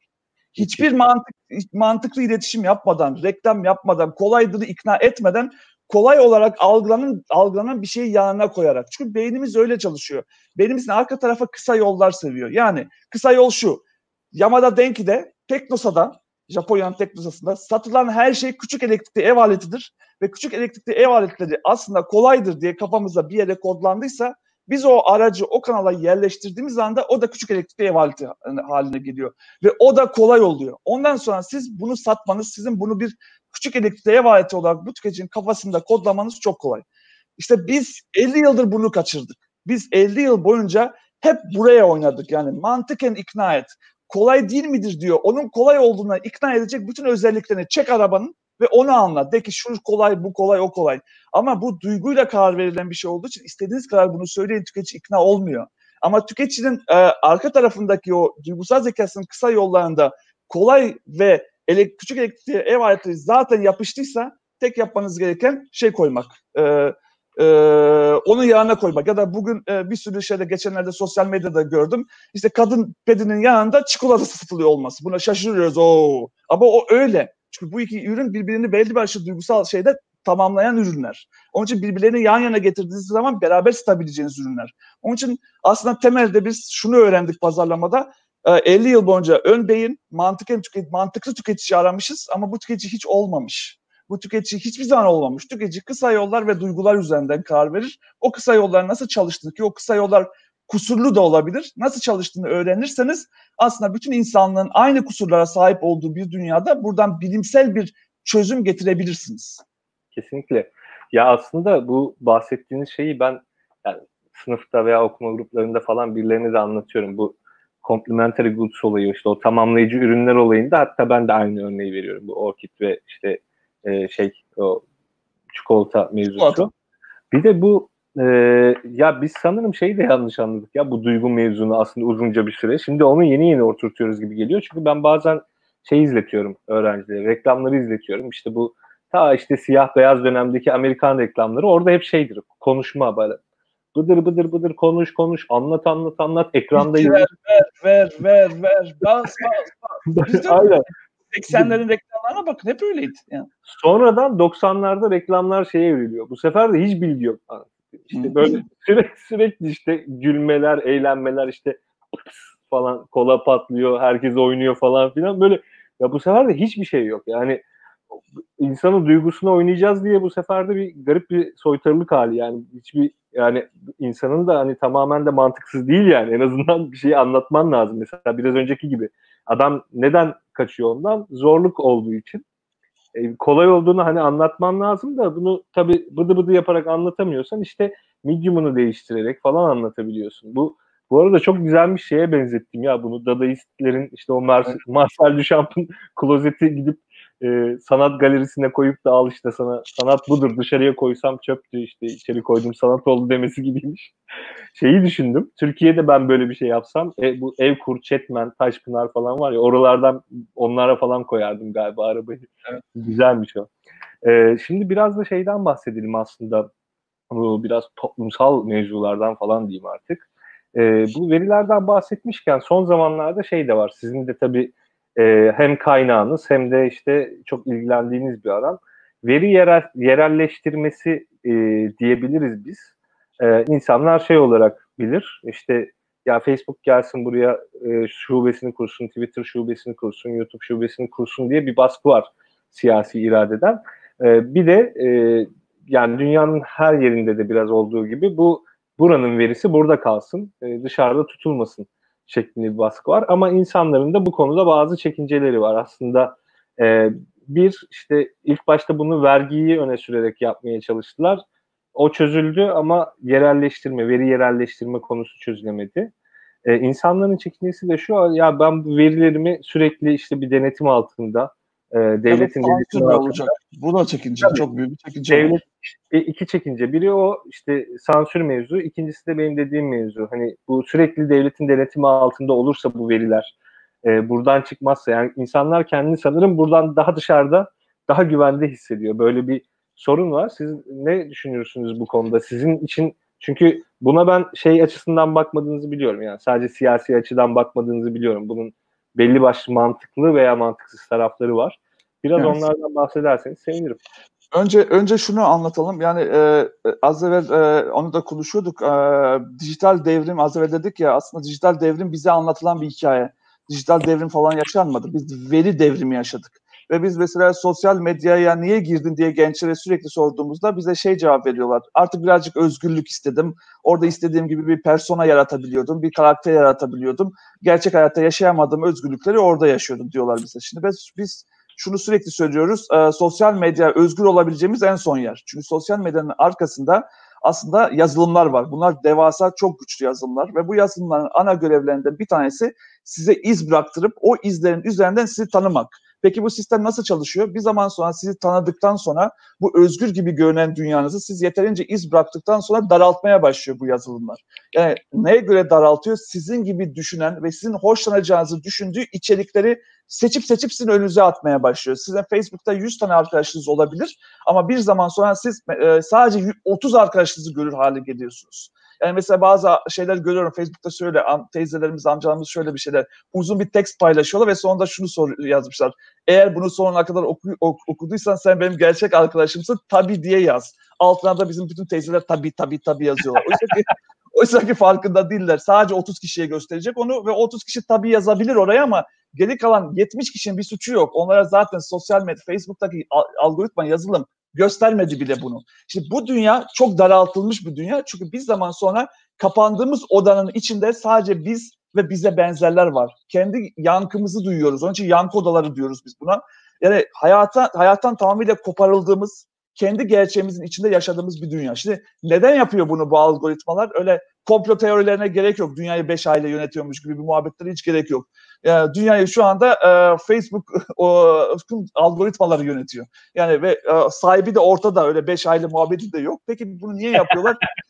Hiçbir mantık, mantıklı iletişim yapmadan, reklam yapmadan, kolaydırı ikna etmeden kolay olarak algılanan, algılanan bir şeyi yanına koyarak. Çünkü beynimiz öyle çalışıyor. Beynimizin arka tarafa kısa yollar seviyor. Yani kısa yol şu. Yamada Denki'de Teknosa'da Japonya'nın Teknosa'sında satılan her şey küçük elektrikli ev aletidir. Ve küçük elektrikli ev aletleri aslında kolaydır diye kafamızda bir yere kodlandıysa biz o aracı o kanala yerleştirdiğimiz anda o da küçük elektrikli ev aleti haline geliyor. Ve o da kolay oluyor. Ondan sonra siz bunu satmanız, sizin bunu bir küçük elektrikli ev aleti olarak bu tüketicinin kafasında kodlamanız çok kolay. İşte biz 50 yıldır bunu kaçırdık. Biz 50 yıl boyunca hep buraya oynadık. Yani mantıken ikna et. Kolay değil midir diyor. Onun kolay olduğuna ikna edecek bütün özelliklerini çek arabanın ve onu anlat. De ki şu kolay, bu kolay, o kolay. Ama bu duyguyla karar verilen bir şey olduğu için istediğiniz kadar bunu söyleyin tüketici ikna olmuyor. Ama tüketicinin e, arka tarafındaki o duygusal zekasının kısa yollarında kolay ve ele, küçük elektrikli ev aletleri zaten yapıştıysa tek yapmanız gereken şey koymak. E, e, onun yanına koymak. Ya da bugün e, bir sürü şeyde geçenlerde sosyal medyada gördüm. İşte kadın pedinin yanında çikolata satılıyor olması. Buna şaşırıyoruz. Oo. Ama o öyle. Çünkü bu iki ürün birbirini belli bir aşırı duygusal şeyde tamamlayan ürünler. Onun için birbirlerini yan yana getirdiğiniz zaman beraber stabileceğiniz ürünler. Onun için aslında temelde biz şunu öğrendik pazarlamada. 50 yıl boyunca ön beyin mantıklı, tüket, mantıklı tüketici aramışız ama bu tüketici hiç olmamış. Bu tüketici hiçbir zaman olmamış. Tüketici kısa yollar ve duygular üzerinden karar verir. O kısa yollar nasıl çalıştığını ki o kısa yollar kusurlu da olabilir. Nasıl çalıştığını öğrenirseniz aslında bütün insanlığın aynı kusurlara sahip olduğu bir dünyada buradan bilimsel bir çözüm getirebilirsiniz. Kesinlikle. Ya aslında bu bahsettiğiniz şeyi ben yani sınıfta veya okuma gruplarında falan birilerine de anlatıyorum. Bu complementary goods olayı işte o tamamlayıcı ürünler olayında hatta ben de aynı örneği veriyorum. Bu orkid ve işte e, şey o çikolata mevzusu. Bir de bu e, ya biz sanırım şeyi de yanlış anladık ya bu duygu mevzunu aslında uzunca bir süre. Şimdi onu yeni yeni oturtuyoruz gibi geliyor. Çünkü ben bazen şey izletiyorum öğrencilere, reklamları izletiyorum. İşte bu ta işte siyah beyaz dönemdeki Amerikan reklamları orada hep şeydir konuşma böyle bıdır bıdır bıdır konuş konuş anlat anlat anlat ekranda ver, ver ver ver ver bas bas bas. Aynen. 80'lerin reklamlarına bakın hep öyleydi. Yani. Sonradan 90'larda reklamlar şeye evriliyor. Bu sefer de hiç bilgi yok. İşte böyle sürekli sürekli işte gülmeler, eğlenmeler işte falan kola patlıyor, herkes oynuyor falan filan böyle ya bu sefer de hiçbir şey yok. Yani insanın duygusunu oynayacağız diye bu sefer de bir garip bir soytarılık hali yani hiçbir yani insanın da hani tamamen de mantıksız değil yani en azından bir şeyi anlatman lazım. Mesela biraz önceki gibi adam neden kaçıyor ondan? Zorluk olduğu için. E, kolay olduğunu hani anlatman lazım da bunu tabi bıdı bıdı yaparak anlatamıyorsan işte medium'unu değiştirerek falan anlatabiliyorsun. Bu bu arada çok güzel bir şeye benzettim ya bunu Dadaistlerin işte o Mar- Marcel Duchamp'ın klozeti gidip e, sanat galerisine koyup da al işte sana sanat budur dışarıya koysam çöptü işte içeri koydum sanat oldu demesi gibiymiş. Şeyi düşündüm. Türkiye'de ben böyle bir şey yapsam e, bu Evkur, Çetmen, Taşpınar falan var ya oralardan onlara falan koyardım galiba arabayı. Evet. Güzelmiş o. E, şimdi biraz da şeyden bahsedelim aslında. Bu biraz toplumsal mevzulardan falan diyeyim artık. E, bu verilerden bahsetmişken son zamanlarda şey de var. Sizin de tabii e, hem kaynağınız hem de işte çok ilgilendiğiniz bir alan. Veri yerel, yerelleştirmesi e, diyebiliriz biz. E, insanlar şey olarak bilir işte ya Facebook gelsin buraya e, şubesini kursun, Twitter şubesini kursun, YouTube şubesini kursun diye bir baskı var siyasi iradeden. E, bir de e, yani dünyanın her yerinde de biraz olduğu gibi bu buranın verisi burada kalsın, e, dışarıda tutulmasın şeklinde bir baskı var. Ama insanların da bu konuda bazı çekinceleri var. Aslında e, bir işte ilk başta bunu vergiyi öne sürerek yapmaya çalıştılar. O çözüldü ama yerelleştirme, veri yerelleştirme konusu çözülemedi. Ee, insanların çekincesi de şu ya ben verilerimi sürekli işte bir denetim altında e, devletin evet, altında olacak. Bu da çekince Tabii, çok büyük bir çekince. Devlet e, iki çekince. Biri o işte sansür mevzu, ikincisi de benim dediğim mevzu. Hani bu sürekli devletin denetimi altında olursa bu veriler e, buradan çıkmazsa yani insanlar kendini sanırım buradan daha dışarıda daha güvende hissediyor. Böyle bir sorun var. Siz ne düşünüyorsunuz bu konuda? Sizin için çünkü buna ben şey açısından bakmadığınızı biliyorum. Yani sadece siyasi açıdan bakmadığınızı biliyorum. Bunun belli başlı mantıklı veya mantıksız tarafları var. Biraz evet. onlardan bahsederseniz sevinirim. Önce önce şunu anlatalım. Yani e, az evvel e, onu da konuşuyorduk. E, dijital devrim az evvel dedik ya aslında dijital devrim bize anlatılan bir hikaye. Dijital devrim falan yaşanmadı. Biz veri devrimi yaşadık. Ve biz mesela sosyal medyaya niye girdin diye gençlere sürekli sorduğumuzda bize şey cevap veriyorlar. Artık birazcık özgürlük istedim. Orada istediğim gibi bir persona yaratabiliyordum, bir karakter yaratabiliyordum. Gerçek hayatta yaşayamadığım özgürlükleri orada yaşıyordum diyorlar bize. Şimdi biz, biz şunu sürekli söylüyoruz. E, sosyal medya özgür olabileceğimiz en son yer. Çünkü sosyal medyanın arkasında aslında yazılımlar var. Bunlar devasa çok güçlü yazılımlar ve bu yazılımların ana görevlerinden bir tanesi size iz bıraktırıp o izlerin üzerinden sizi tanımak. Peki bu sistem nasıl çalışıyor? Bir zaman sonra sizi tanıdıktan sonra bu özgür gibi görünen dünyanızı siz yeterince iz bıraktıktan sonra daraltmaya başlıyor bu yazılımlar. Yani neye göre daraltıyor? Sizin gibi düşünen ve sizin hoşlanacağınızı düşündüğü içerikleri seçip seçip sizin önünüze atmaya başlıyor. Sizin Facebook'ta 100 tane arkadaşınız olabilir ama bir zaman sonra siz e, sadece 30 arkadaşınızı görür hale geliyorsunuz. Yani mesela bazı şeyler görüyorum Facebook'ta şöyle teyzelerimiz, amcalarımız şöyle bir şeyler uzun bir tekst paylaşıyorlar ve sonunda şunu sor, yazmışlar. Eğer bunu sonuna kadar oku, ok, okuduysan sen benim gerçek arkadaşımsın tabi diye yaz. Altına da bizim bütün teyzeler tabi tabi tabi yazıyorlar. Oysa ki, oysa ki farkında değiller. Sadece 30 kişiye gösterecek onu ve 30 kişi tabi yazabilir oraya ama geri kalan 70 kişinin bir suçu yok. Onlara zaten sosyal medya, Facebook'taki algoritma yazılım göstermedi bile bunu. Şimdi bu dünya çok daraltılmış bir dünya. Çünkü bir zaman sonra kapandığımız odanın içinde sadece biz ve bize benzerler var. Kendi yankımızı duyuyoruz. Onun için yankı odaları diyoruz biz buna. Yani hayata, hayattan tamamıyla koparıldığımız, kendi gerçeğimizin içinde yaşadığımız bir dünya. Şimdi neden yapıyor bunu bu algoritmalar? Öyle komplo teorilerine gerek yok. Dünyayı beş aile yönetiyormuş gibi bir muhabbetlere hiç gerek yok. Yani dünyayı şu anda e, Facebook o, algoritmaları yönetiyor. Yani ve e, sahibi de ortada öyle beş aile muhabbeti de yok. Peki bunu niye yapıyorlar?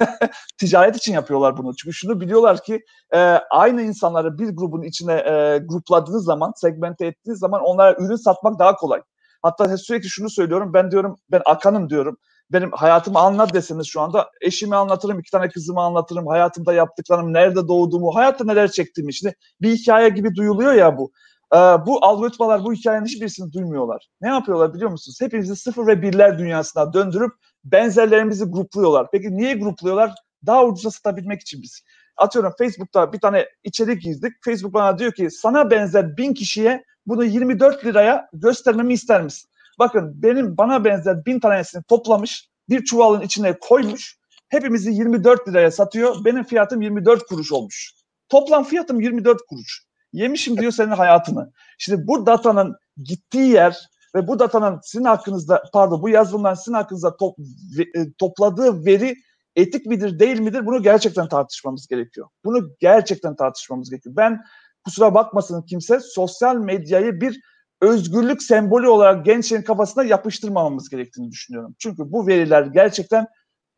Ticaret için yapıyorlar bunu. Çünkü şunu biliyorlar ki e, aynı insanları bir grubun içine e, grupladığınız zaman, segmente ettiğiniz zaman onlara ürün satmak daha kolay. Hatta sürekli şunu söylüyorum. Ben diyorum ben Akan'ım diyorum benim hayatımı anlat deseniz şu anda eşimi anlatırım, iki tane kızımı anlatırım, hayatımda yaptıklarım, nerede doğduğumu, hayatta neler çektiğimi. Şimdi bir hikaye gibi duyuluyor ya bu. Ee, bu algoritmalar bu hikayenin hiçbirisini duymuyorlar. Ne yapıyorlar biliyor musunuz? Hepimizi sıfır ve birler dünyasına döndürüp benzerlerimizi grupluyorlar. Peki niye grupluyorlar? Daha ucuza satabilmek için biz. Atıyorum Facebook'ta bir tane içerik girdik. Facebook bana diyor ki sana benzer bin kişiye bunu 24 liraya göstermemi ister misin? Bakın benim bana benzer bin tanesini toplamış bir çuvalın içine koymuş. Hepimizi 24 liraya satıyor. Benim fiyatım 24 kuruş olmuş. Toplam fiyatım 24 kuruş. Yemişim diyor senin hayatını. Şimdi bu datanın gittiği yer ve bu datanın sizin hakkınızda pardon bu yazılımların sizin hakkınızda top, e, topladığı veri etik midir değil midir bunu gerçekten tartışmamız gerekiyor. Bunu gerçekten tartışmamız gerekiyor. Ben kusura bakmasın kimse sosyal medyayı bir özgürlük sembolü olarak gençlerin kafasına yapıştırmamamız gerektiğini düşünüyorum. Çünkü bu veriler gerçekten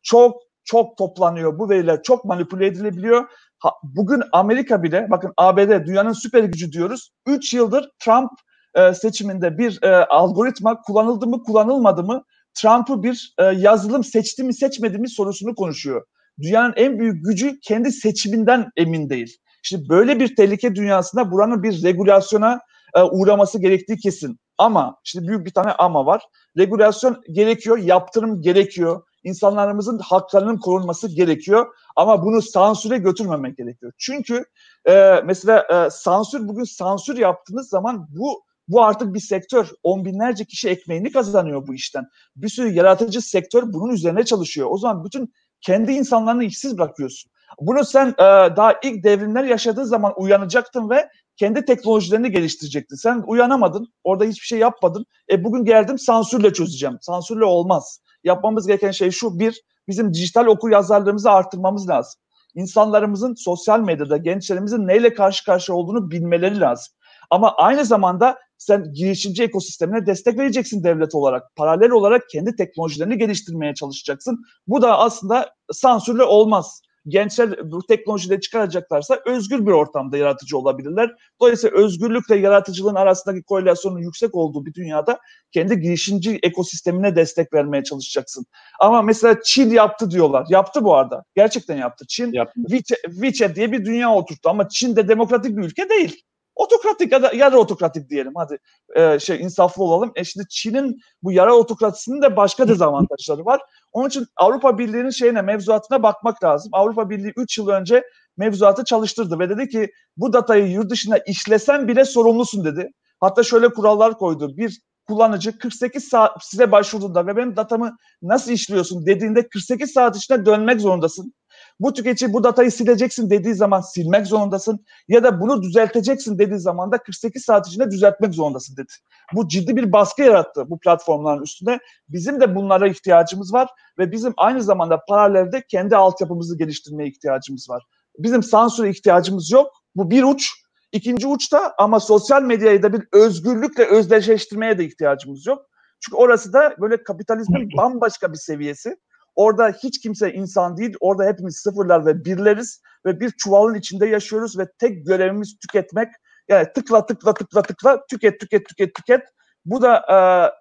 çok çok toplanıyor. Bu veriler çok manipüle edilebiliyor. Ha, bugün Amerika bile bakın ABD dünyanın süper gücü diyoruz. 3 yıldır Trump e, seçiminde bir e, algoritma kullanıldı mı kullanılmadı mı Trump'ı bir e, yazılım seçti mi seçmedi mi sorusunu konuşuyor. Dünyanın en büyük gücü kendi seçiminden emin değil. İşte böyle bir tehlike dünyasında buranın bir regülasyona e, uğraması gerektiği kesin. Ama işte büyük bir tane ama var. Regülasyon gerekiyor, yaptırım gerekiyor. İnsanlarımızın haklarının korunması gerekiyor. Ama bunu sansüre götürmemek gerekiyor. Çünkü e, mesela e, sansür bugün sansür yaptığınız zaman bu bu artık bir sektör. On binlerce kişi ekmeğini kazanıyor bu işten. Bir sürü yaratıcı sektör bunun üzerine çalışıyor. O zaman bütün kendi insanlarını işsiz bırakıyorsun. Bunu sen e, daha ilk devrimler yaşadığı zaman uyanacaktın ve kendi teknolojilerini geliştirecektin. Sen uyanamadın, orada hiçbir şey yapmadın. E bugün geldim sansürle çözeceğim. Sansürle olmaz. Yapmamız gereken şey şu, bir, bizim dijital okur yazarlığımızı artırmamız lazım. İnsanlarımızın sosyal medyada, gençlerimizin neyle karşı karşıya olduğunu bilmeleri lazım. Ama aynı zamanda sen girişimci ekosistemine destek vereceksin devlet olarak. Paralel olarak kendi teknolojilerini geliştirmeye çalışacaksın. Bu da aslında sansürle olmaz gençler bu teknolojileri çıkaracaklarsa özgür bir ortamda yaratıcı olabilirler. Dolayısıyla özgürlükle yaratıcılığın arasındaki korelasyonun yüksek olduğu bir dünyada kendi girişimci ekosistemine destek vermeye çalışacaksın. Ama mesela Çin yaptı diyorlar. Yaptı bu arada. Gerçekten yaptı. Çin yaptı. WeChat, WeChat diye bir dünya oturttu ama Çin de demokratik bir ülke değil otokratik ya da yarı otokratik diyelim hadi e, şey insaflı olalım. E şimdi Çin'in bu yarı otokrasisinin de başka dezavantajları var. Onun için Avrupa Birliği'nin şeyine mevzuatına bakmak lazım. Avrupa Birliği 3 yıl önce mevzuatı çalıştırdı ve dedi ki bu datayı yurt dışına işlesen bile sorumlusun dedi. Hatta şöyle kurallar koydu. Bir kullanıcı 48 saat size başvurduğunda ve benim datamı nasıl işliyorsun dediğinde 48 saat içinde dönmek zorundasın. Bu tüketici bu datayı sileceksin dediği zaman silmek zorundasın ya da bunu düzelteceksin dediği zaman da 48 saat içinde düzeltmek zorundasın dedi. Bu ciddi bir baskı yarattı bu platformların üstünde. Bizim de bunlara ihtiyacımız var ve bizim aynı zamanda paralelde kendi altyapımızı geliştirmeye ihtiyacımız var. Bizim sansüre ihtiyacımız yok. Bu bir uç. İkinci uçta ama sosyal medyayı da bir özgürlükle özdeşleştirmeye de ihtiyacımız yok. Çünkü orası da böyle kapitalizmin bambaşka bir seviyesi. Orada hiç kimse insan değil. Orada hepimiz sıfırlar ve birleriz ve bir çuvalın içinde yaşıyoruz ve tek görevimiz tüketmek. Yani tıkla tıkla tıkla tıkla tüket tüket tüket tüket. Bu da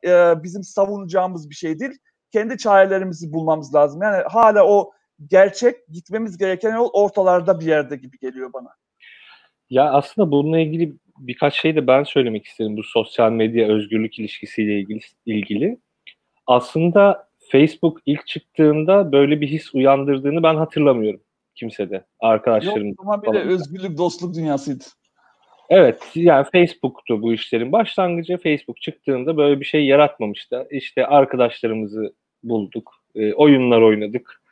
e, e, bizim savunacağımız bir şey değil. Kendi çarelerimizi bulmamız lazım. Yani hala o gerçek gitmemiz gereken yol ortalarda bir yerde gibi geliyor bana. Ya aslında bununla ilgili birkaç şey de ben söylemek isterim bu sosyal medya özgürlük ilişkisiyle ilgili. ilgili. Aslında Facebook ilk çıktığında böyle bir his uyandırdığını ben hatırlamıyorum kimsede. Arkadaşlarım. Yok ama bir de özgürlük, dostluk dünyasıydı. Evet yani Facebook'tu bu işlerin başlangıcı. Facebook çıktığında böyle bir şey yaratmamıştı. İşte arkadaşlarımızı bulduk, e, oyunlar oynadık.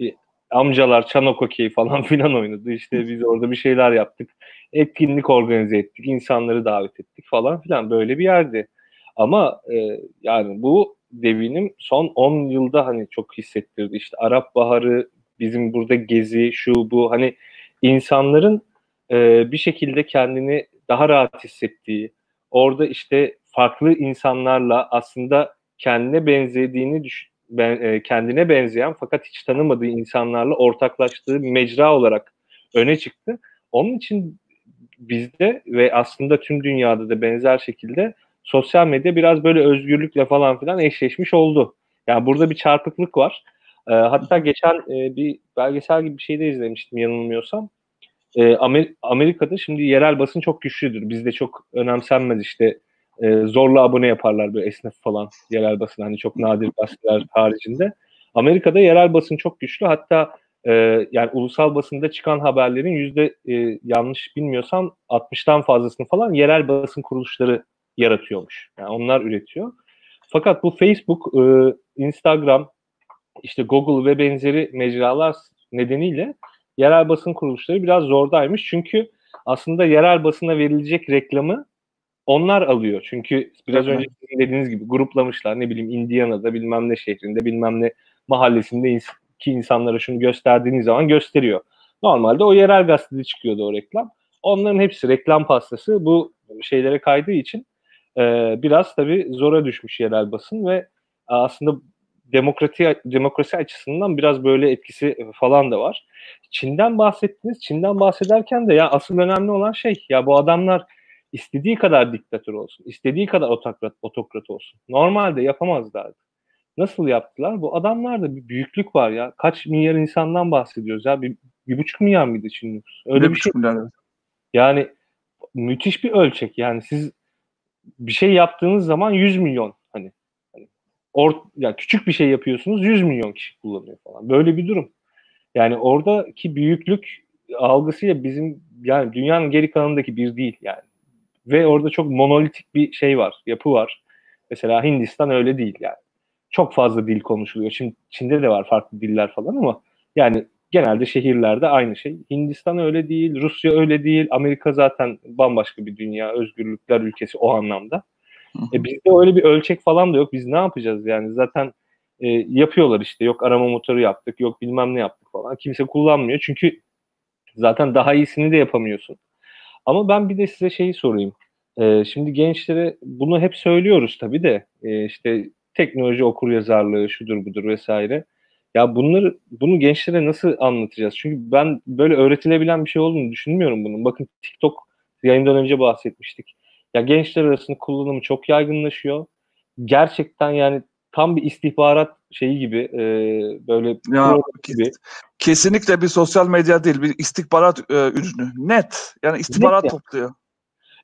E, amcalar çanak okey falan filan oynadı. İşte biz orada bir şeyler yaptık. Etkinlik organize ettik, insanları davet ettik falan filan. Böyle bir yerdi. Ama e, yani bu devinim son 10 yılda hani çok hissettirdi. İşte Arap Baharı, bizim burada gezi, şu bu hani insanların e, bir şekilde kendini daha rahat hissettiği, orada işte farklı insanlarla aslında kendine benzediğini düş ben, e, kendine benzeyen fakat hiç tanımadığı insanlarla ortaklaştığı mecra olarak öne çıktı. Onun için bizde ve aslında tüm dünyada da benzer şekilde sosyal medya biraz böyle özgürlükle falan filan eşleşmiş oldu. Yani burada bir çarpıklık var. E, hatta geçen e, bir belgesel gibi bir şey de izlemiştim yanılmıyorsam. e, Amer- Amerika'da şimdi yerel basın çok güçlüdür. Bizde çok önemsenmez işte e, zorla abone yaparlar böyle esnaf falan yerel basın hani çok nadir gazeteler haricinde. Amerika'da yerel basın çok güçlü hatta e, yani ulusal basında çıkan haberlerin yüzde e, yanlış bilmiyorsam 60'tan fazlasını falan yerel basın kuruluşları yaratıyormuş. Yani onlar üretiyor. Fakat bu Facebook, e, Instagram, işte Google ve benzeri mecralar nedeniyle yerel basın kuruluşları biraz zordaymış. Çünkü aslında yerel basına verilecek reklamı onlar alıyor. Çünkü biraz önce dediğiniz gibi gruplamışlar. Ne bileyim Indiana'da bilmem ne şehrinde bilmem ne mahallesinde ki insanlara şunu gösterdiğiniz zaman gösteriyor. Normalde o yerel gazetede çıkıyordu o reklam. Onların hepsi reklam pastası bu şeylere kaydığı için e, biraz tabii zora düşmüş yerel basın ve aslında demokrasi demokrasi açısından biraz böyle etkisi falan da var. Çin'den bahsettiniz. Çin'den bahsederken de ya asıl önemli olan şey ya bu adamlar istediği kadar diktatör olsun, istediği kadar otokrat, otokrat olsun. Normalde yapamazlardı. Nasıl yaptılar? Bu adamlarda bir büyüklük var ya. Kaç milyar insandan bahsediyoruz ya. Bir, bir buçuk milyar mıydı Çin nüfusu? Öyle bir, bir şey. Milyar. Yani müthiş bir ölçek. Yani siz bir şey yaptığınız zaman 100 milyon hani, hani or, yani küçük bir şey yapıyorsunuz 100 milyon kişi kullanıyor falan. Böyle bir durum. Yani oradaki büyüklük algısıyla bizim yani dünyanın geri kalanındaki bir değil yani. Ve orada çok monolitik bir şey var, yapı var. Mesela Hindistan öyle değil yani. Çok fazla dil konuşuluyor. Şimdi Çin'de de var farklı diller falan ama yani genelde şehirlerde aynı şey. Hindistan öyle değil, Rusya öyle değil, Amerika zaten bambaşka bir dünya, özgürlükler ülkesi o anlamda. E bizde öyle bir ölçek falan da yok. Biz ne yapacağız yani? Zaten e, yapıyorlar işte. Yok arama motoru yaptık, yok bilmem ne yaptık falan. Kimse kullanmıyor. Çünkü zaten daha iyisini de yapamıyorsun. Ama ben bir de size şeyi sorayım. E, şimdi gençlere bunu hep söylüyoruz tabii de e, işte teknoloji okur yazarlığı şudur budur vesaire. Ya bunları bunu gençlere nasıl anlatacağız? Çünkü ben böyle öğretilebilen bir şey olduğunu düşünmüyorum bunun. Bakın TikTok yayından önce bahsetmiştik. Ya gençler arasında kullanımı çok yaygınlaşıyor. Gerçekten yani tam bir istihbarat şeyi gibi e, böyle ya, gibi. Kesinlikle bir sosyal medya değil, bir istihbarat e, ürünü. Net. Yani istihbarat Net topluyor.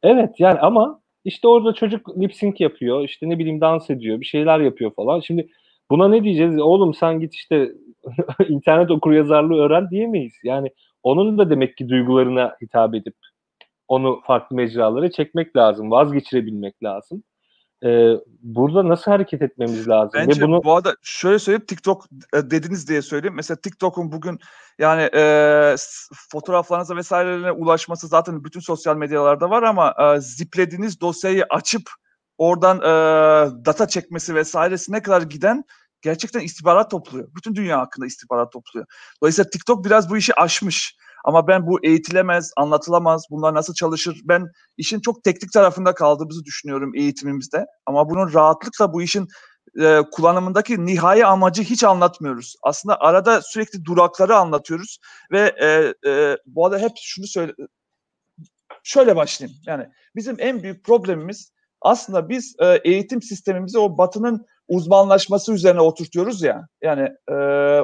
Evet yani ama işte orada çocuk lip sync yapıyor, işte ne bileyim dans ediyor, bir şeyler yapıyor falan. Şimdi buna ne diyeceğiz? Oğlum sen git işte internet okur yazarlığı öğren diyemeyiz. Yani onun da demek ki duygularına hitap edip onu farklı mecralara çekmek lazım, vazgeçirebilmek lazım e, burada nasıl hareket etmemiz lazım? Bence Ve bunu... bu arada şöyle söyleyeyim TikTok e, dediniz diye söyleyeyim. Mesela TikTok'un bugün yani e, fotoğraflarınıza vesairelerine ulaşması zaten bütün sosyal medyalarda var ama e, ziplediğiniz dosyayı açıp oradan e, data çekmesi vesairesine kadar giden gerçekten istihbarat topluyor. Bütün dünya hakkında istihbarat topluyor. Dolayısıyla TikTok biraz bu işi aşmış. Ama ben bu eğitilemez, anlatılamaz, bunlar nasıl çalışır? Ben işin çok teknik tarafında kaldığımızı düşünüyorum eğitimimizde. Ama bunun rahatlıkla bu işin e, kullanımındaki nihai amacı hiç anlatmıyoruz. Aslında arada sürekli durakları anlatıyoruz ve e, e, bu arada hep şunu söyle şöyle başlayayım. Yani bizim en büyük problemimiz aslında biz e, eğitim sistemimizi o batının uzmanlaşması üzerine oturtuyoruz ya. Yani e,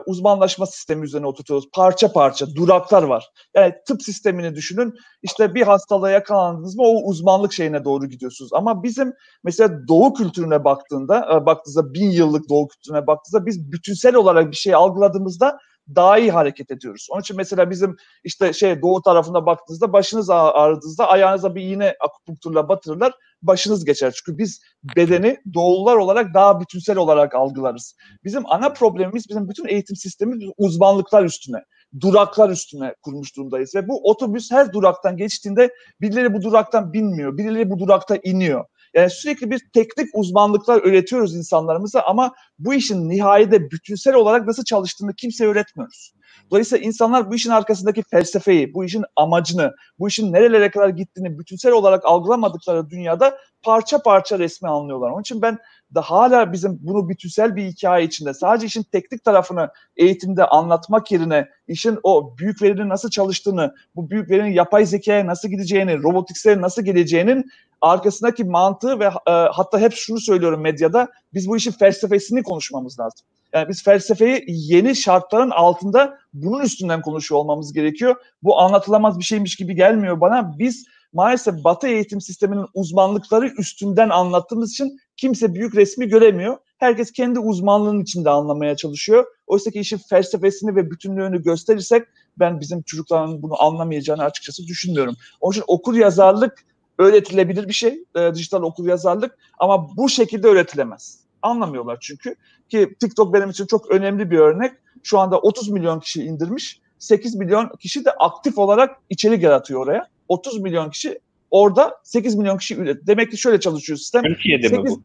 uzmanlaşma sistemi üzerine oturtuyoruz. Parça parça duraklar var. Yani tıp sistemini düşünün. İşte bir hastalığa yakalandınız mı o uzmanlık şeyine doğru gidiyorsunuz. Ama bizim mesela doğu kültürüne baktığında, e, baktığınızda bin yıllık doğu kültürüne baktığınızda biz bütünsel olarak bir şey algıladığımızda daha iyi hareket ediyoruz. Onun için mesela bizim işte şey doğu tarafında baktığınızda başınız ağrıdığınızda ayağınıza bir iğne akupunkturla batırırlar başınız geçer. Çünkü biz bedeni doğullar olarak daha bütünsel olarak algılarız. Bizim ana problemimiz bizim bütün eğitim sistemimiz uzmanlıklar üstüne, duraklar üstüne kurmuş durumdayız. Ve bu otobüs her duraktan geçtiğinde birileri bu duraktan binmiyor, birileri bu durakta iniyor. Yani sürekli bir teknik uzmanlıklar öğretiyoruz insanlarımıza ama bu işin nihayede bütünsel olarak nasıl çalıştığını kimse öğretmiyoruz. Dolayısıyla insanlar bu işin arkasındaki felsefeyi, bu işin amacını, bu işin nerelere kadar gittiğini bütünsel olarak algılamadıkları dünyada parça parça resmi anlıyorlar. Onun için ben de hala bizim bunu bütünsel bir hikaye içinde sadece işin teknik tarafını eğitimde anlatmak yerine işin o büyük verinin nasıl çalıştığını, bu büyük verinin yapay zekaya nasıl gideceğini, robotikseye nasıl geleceğinin arkasındaki mantığı ve e, hatta hep şunu söylüyorum medyada biz bu işin felsefesini konuşmamız lazım. Yani biz felsefeyi yeni şartların altında bunun üstünden konuşuyor olmamız gerekiyor. Bu anlatılamaz bir şeymiş gibi gelmiyor bana. Biz maalesef Batı eğitim sisteminin uzmanlıkları üstünden anlattığımız için kimse büyük resmi göremiyor. Herkes kendi uzmanlığının içinde anlamaya çalışıyor. Oysa ki işin felsefesini ve bütünlüğünü gösterirsek ben bizim çocukların bunu anlamayacağını açıkçası düşünmüyorum. Onun için okur yazarlık öğretilebilir bir şey, e, dijital okur yazarlık ama bu şekilde öğretilemez. Anlamıyorlar çünkü. Ki TikTok benim için çok önemli bir örnek. Şu anda 30 milyon kişi indirmiş. 8 milyon kişi de aktif olarak içerik yaratıyor oraya. 30 milyon kişi orada 8 milyon kişi üret. Demek ki şöyle çalışıyor sistem. Türkiye'de 8, mi bu?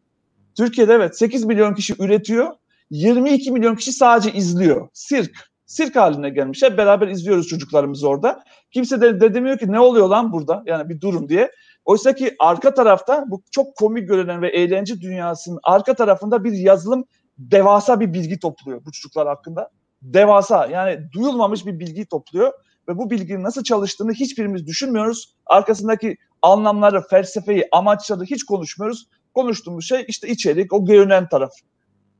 Türkiye'de evet 8 milyon kişi üretiyor. 22 milyon kişi sadece izliyor. Sirk. Sirk haline gelmiş. Hep beraber izliyoruz çocuklarımızı orada. Kimse de, de demiyor ki ne oluyor lan burada? Yani bir durum diye. Oysa ki arka tarafta bu çok komik görünen ve eğlence dünyasının arka tarafında bir yazılım devasa bir bilgi topluyor bu çocuklar hakkında. Devasa yani duyulmamış bir bilgi topluyor ve bu bilginin nasıl çalıştığını hiçbirimiz düşünmüyoruz. Arkasındaki anlamları, felsefeyi, amaçları hiç konuşmuyoruz. Konuştuğumuz şey işte içerik, o görünen taraf.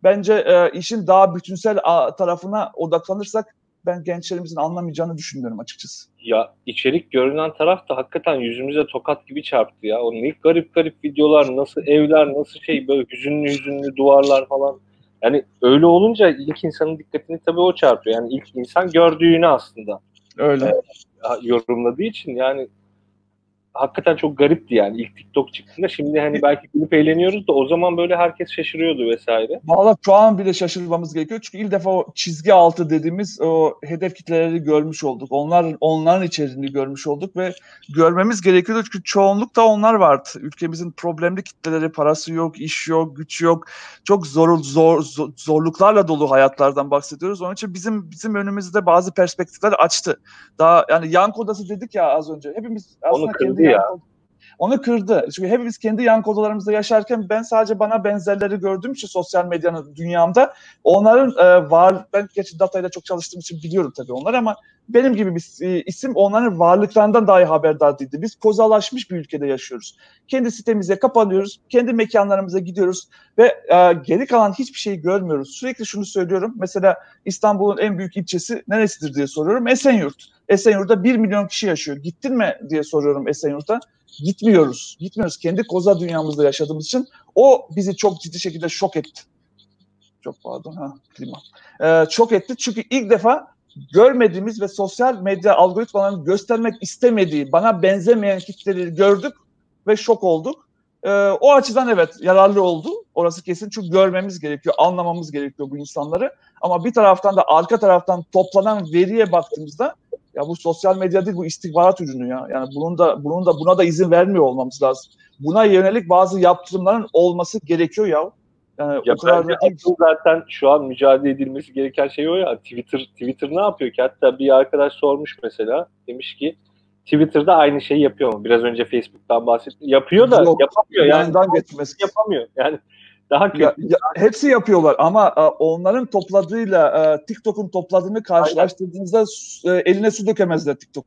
Bence e, işin daha bütünsel tarafına odaklanırsak ben gençlerimizin anlamayacağını düşünmüyorum açıkçası. Ya içerik görünen taraf da hakikaten yüzümüze tokat gibi çarptı ya. O ne garip garip videolar, nasıl evler, nasıl şey böyle hüzünlü hüzünlü duvarlar falan. Yani öyle olunca ilk insanın dikkatini tabii o çarpıyor. Yani ilk insan gördüğünü aslında. Öyle. E, yorumladığı için yani hakikaten çok garipti yani ilk TikTok çıktığında. Şimdi hani belki gülüp eğleniyoruz da o zaman böyle herkes şaşırıyordu vesaire. Valla şu an bile şaşırmamız gerekiyor. Çünkü ilk defa o çizgi altı dediğimiz o hedef kitleleri görmüş olduk. Onlar onların içeriğini görmüş olduk ve görmemiz gerekiyordu çünkü çoğunlukta onlar vardı. Ülkemizin problemli kitleleri parası yok, iş yok, güç yok. Çok zor, zor, zor zorluklarla dolu hayatlardan bahsediyoruz. Onun için bizim bizim önümüzde bazı perspektifler açtı. Daha yani yan kodası dedik ya az önce. Hepimiz aslında kendi ya. Onu kırdı. Çünkü hepimiz kendi yan kodalarımızda yaşarken ben sadece bana benzerleri gördüğüm için sosyal medyanın dünyamda onların e, var ben gerçi datayla çok çalıştığım için biliyorum tabii onları ama benim gibi bir e, isim onların varlıklarından dahi haberdar değildi. Biz kozalaşmış bir ülkede yaşıyoruz. Kendi sitemize kapanıyoruz, kendi mekanlarımıza gidiyoruz ve e, geri kalan hiçbir şeyi görmüyoruz. Sürekli şunu söylüyorum. Mesela İstanbul'un en büyük ilçesi neresidir diye soruyorum. Esenyurt. Esenyurt'ta 1 milyon kişi yaşıyor. Gittin mi diye soruyorum Esenyurt'a. Gitmiyoruz. Gitmiyoruz. Kendi koza dünyamızda yaşadığımız için o bizi çok ciddi şekilde şok etti. Çok pardon ha klima. Ee, şok etti çünkü ilk defa görmediğimiz ve sosyal medya algoritmalarının göstermek istemediği, bana benzemeyen kitleleri gördük ve şok olduk. Ee, o açıdan evet yararlı oldu. Orası kesin çünkü görmemiz gerekiyor, anlamamız gerekiyor bu insanları. Ama bir taraftan da arka taraftan toplanan veriye baktığımızda ya bu sosyal medya değil bu istihbarat ürünü ya. Yani bunun da bunun da buna da izin vermiyor olmamız lazım. Buna yönelik bazı yaptırımların olması gerekiyor ya. Yani ya o kadar da değil. zaten şu an mücadele edilmesi gereken şey o ya. Twitter Twitter ne yapıyor ki? Hatta bir arkadaş sormuş mesela. Demiş ki Twitter'da aynı şeyi yapıyor mu? Biraz önce Facebook'tan bahsettim. Yapıyor da Yok, yapamıyor. Yani yapamıyor. Yani daha kötü. Ya, ya, hepsi yapıyorlar ama a, e, onların topladığıyla a, e, TikTok'un topladığını karşılaştırdığınızda e, eline su dökemezler TikTok.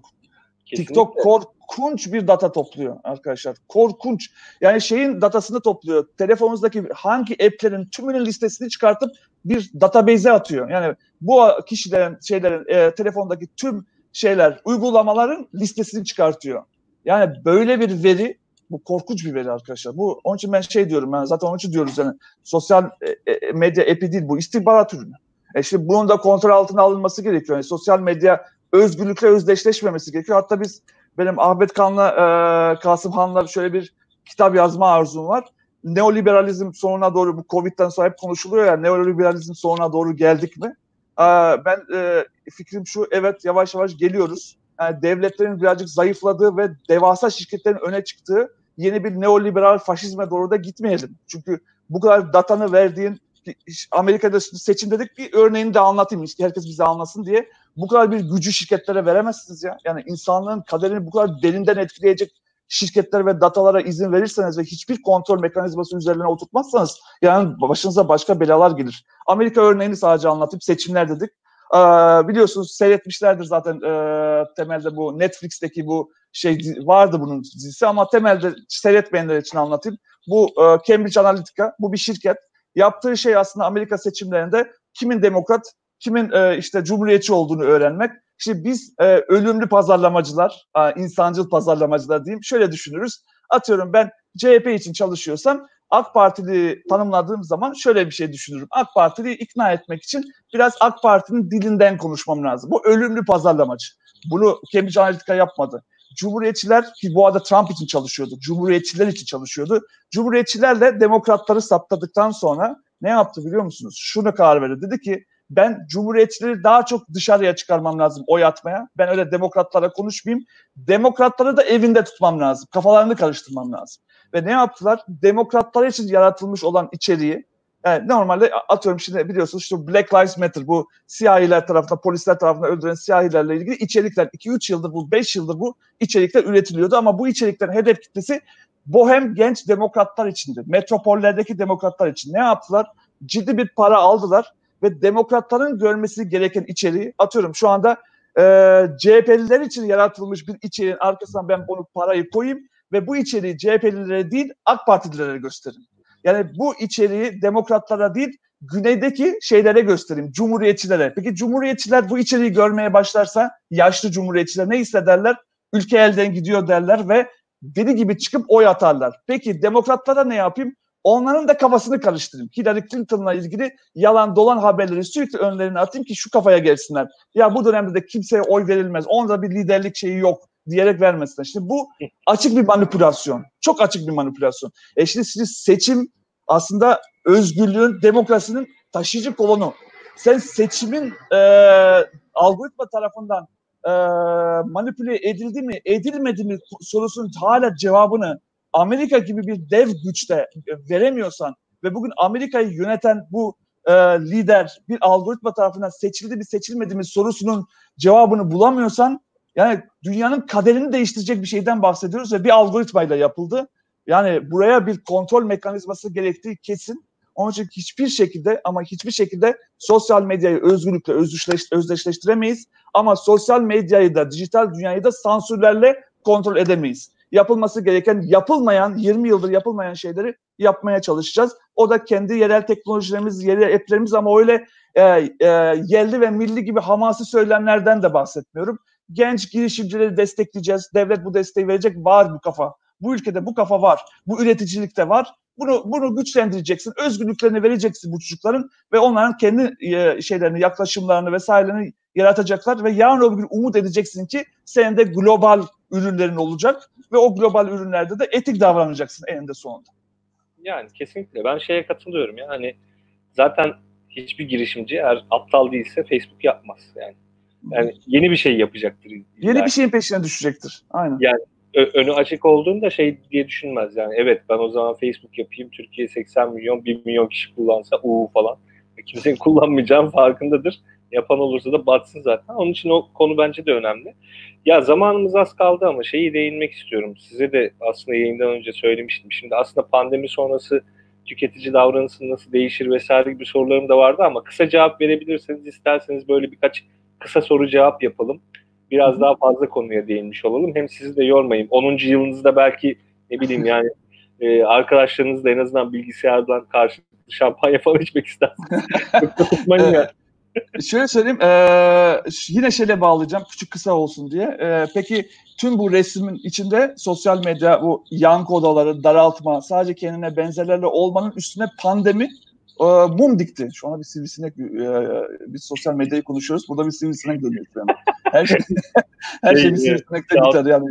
Kesinlikle. TikTok korkunç bir data topluyor arkadaşlar. Korkunç. Yani şeyin datasını topluyor. Telefonunuzdaki hangi app'lerin tümünün listesini çıkartıp bir database'e atıyor. Yani bu kişilerin şeylerin e, telefondaki tüm şeyler, uygulamaların listesini çıkartıyor. Yani böyle bir veri bu korkunç bir veri arkadaşlar. Bu onun için ben şey diyorum ben zaten onun için diyoruz yani sosyal e, e, medya epi değil bu istihbarat ürünü. E şimdi bunun da kontrol altına alınması gerekiyor. Yani sosyal medya özgürlükle özdeşleşmemesi gerekiyor. Hatta biz benim Ahmet Kan'la e, Kasım Han'la şöyle bir kitap yazma arzum var. Neoliberalizm sonuna doğru bu Covid'den sonra hep konuşuluyor ya neoliberalizm sonuna doğru geldik mi? E, ben e, fikrim şu evet yavaş yavaş geliyoruz. Yani devletlerin birazcık zayıfladığı ve devasa şirketlerin öne çıktığı yeni bir neoliberal faşizme doğru da gitmeyelim. Çünkü bu kadar datanı verdiğin Amerika'da seçim dedik bir örneğini de anlatayım işte herkes bize anlasın diye. Bu kadar bir gücü şirketlere veremezsiniz ya. Yani insanlığın kaderini bu kadar derinden etkileyecek şirketler ve datalara izin verirseniz ve hiçbir kontrol mekanizması üzerine oturtmazsanız yani başınıza başka belalar gelir. Amerika örneğini sadece anlatıp seçimler dedik. Ee, biliyorsunuz seyretmişlerdir zaten e, temelde bu Netflix'teki bu şey vardı bunun dizisi ama temelde seyretmeyenler için anlatayım. Bu e, Cambridge Analytica, bu bir şirket. Yaptığı şey aslında Amerika seçimlerinde kimin demokrat, kimin e, işte cumhuriyetçi olduğunu öğrenmek. İşte biz e, ölümlü pazarlamacılar, e, insancıl pazarlamacılar diyeyim. Şöyle düşünürüz. Atıyorum ben CHP için çalışıyorsam AK Partili tanımladığım zaman şöyle bir şey düşünürüm. AK Partili'yi ikna etmek için biraz AK Parti'nin dilinden konuşmam lazım. Bu ölümlü pazarlamacı. Bunu Cambridge Analytica yapmadı. Cumhuriyetçiler ki bu arada Trump için çalışıyordu. Cumhuriyetçiler için çalışıyordu. Cumhuriyetçilerle demokratları saptadıktan sonra ne yaptı biliyor musunuz? Şunu karar verdi. Dedi ki ben cumhuriyetçileri daha çok dışarıya çıkarmam lazım oy atmaya. Ben öyle demokratlara konuşmayayım. Demokratları da evinde tutmam lazım. Kafalarını karıştırmam lazım. Ve ne yaptılar? Demokratlar için yaratılmış olan içeriği yani normalde atıyorum şimdi biliyorsunuz işte Black Lives Matter bu siyahiler tarafından, polisler tarafından öldüren siyahilerle ilgili içerikler 2-3 yıldır bu, 5 yıldır bu içerikler üretiliyordu ama bu içeriklerin hedef kitlesi bohem genç demokratlar içindi. Metropollerdeki demokratlar için ne yaptılar? Ciddi bir para aldılar ve demokratların görmesi gereken içeriği atıyorum şu anda e, CHP'liler için yaratılmış bir içeriğin arkasından ben bunu parayı koyayım ve bu içeriği CHP'lilere değil AK Partililere gösterin. Yani bu içeriği demokratlara değil güneydeki şeylere göstereyim, cumhuriyetçilere. Peki cumhuriyetçiler bu içeriği görmeye başlarsa yaşlı cumhuriyetçiler ne hissederler? Ülke elden gidiyor derler ve deli gibi çıkıp oy atarlar. Peki demokratlara ne yapayım? Onların da kafasını karıştırayım. Hillary Clinton'la ilgili yalan dolan haberleri sürekli önlerine atayım ki şu kafaya gelsinler. Ya bu dönemde de kimseye oy verilmez. Onda bir liderlik şeyi yok diyerek vermesinler. Şimdi bu açık bir manipülasyon. Çok açık bir manipülasyon. E şimdi siz seçim aslında özgürlüğün, demokrasinin taşıyıcı kolonu. Sen seçimin e, algoritma tarafından e, manipüle edildi mi, edilmedi mi sorusunun hala cevabını Amerika gibi bir dev güçte veremiyorsan ve bugün Amerika'yı yöneten bu e, lider bir algoritma tarafından seçildi mi seçilmedi mi sorusunun cevabını bulamıyorsan yani dünyanın kaderini değiştirecek bir şeyden bahsediyoruz ve bir algoritmayla yapıldı. Yani buraya bir kontrol mekanizması gerektiği kesin. Onun için hiçbir şekilde ama hiçbir şekilde sosyal medyayı özgürlükle özdeşleş, özdeşleştiremeyiz. Ama sosyal medyayı da dijital dünyayı da sansürlerle kontrol edemeyiz. Yapılması gereken yapılmayan 20 yıldır yapılmayan şeyleri yapmaya çalışacağız. O da kendi yerel teknolojilerimiz, yerel app'lerimiz ama öyle e, e, yerli ve milli gibi hamasi söylemlerden de bahsetmiyorum genç girişimcileri destekleyeceğiz. Devlet bu desteği verecek. Var bu kafa. Bu ülkede bu kafa var. Bu üreticilikte var. Bunu bunu güçlendireceksin. Özgürlüklerini vereceksin bu çocukların ve onların kendi e, şeylerini, yaklaşımlarını vesairelerini yaratacaklar ve yarın öbür gün umut edeceksin ki senin de global ürünlerin olacak ve o global ürünlerde de etik davranacaksın eninde sonunda. Yani kesinlikle ben şeye katılıyorum ya hani zaten hiçbir girişimci eğer aptal değilse Facebook yapmaz yani. Yani yeni bir şey yapacaktır. Yeni bir şeyin peşine düşecektir. Aynen. Yani önü açık olduğunda şey diye düşünmez yani. Evet ben o zaman Facebook yapayım. Türkiye 80 milyon, 1 milyon kişi kullansa uuu falan. E, kimsenin kullanmayacağım farkındadır. Yapan olursa da batsın zaten. Onun için o konu bence de önemli. Ya zamanımız az kaldı ama şeyi değinmek istiyorum. Size de aslında yayından önce söylemiştim. Şimdi aslında pandemi sonrası tüketici davranışı nasıl değişir vesaire gibi sorularım da vardı ama kısa cevap verebilirseniz isterseniz böyle birkaç kısa soru cevap yapalım. Biraz Hı-hı. daha fazla konuya değinmiş olalım. Hem sizi de yormayayım. 10. yılınızda belki ne bileyim yani e, arkadaşlarınız da en azından bilgisayardan karşı şampanya falan içmek istersiniz. Tutmayın ya. Şöyle söyleyeyim, e, yine şeyle bağlayacağım, küçük kısa olsun diye. E, peki tüm bu resmin içinde sosyal medya, bu yankı odaları, daraltma, sadece kendine benzerlerle olmanın üstüne pandemi e, mum dikti. Şu anda bir sivrisinek, e, biz sosyal medyayı konuşuyoruz. Burada bir sivrisinek dönüyor Her şey, her şey bir sivrisinekle biter yani.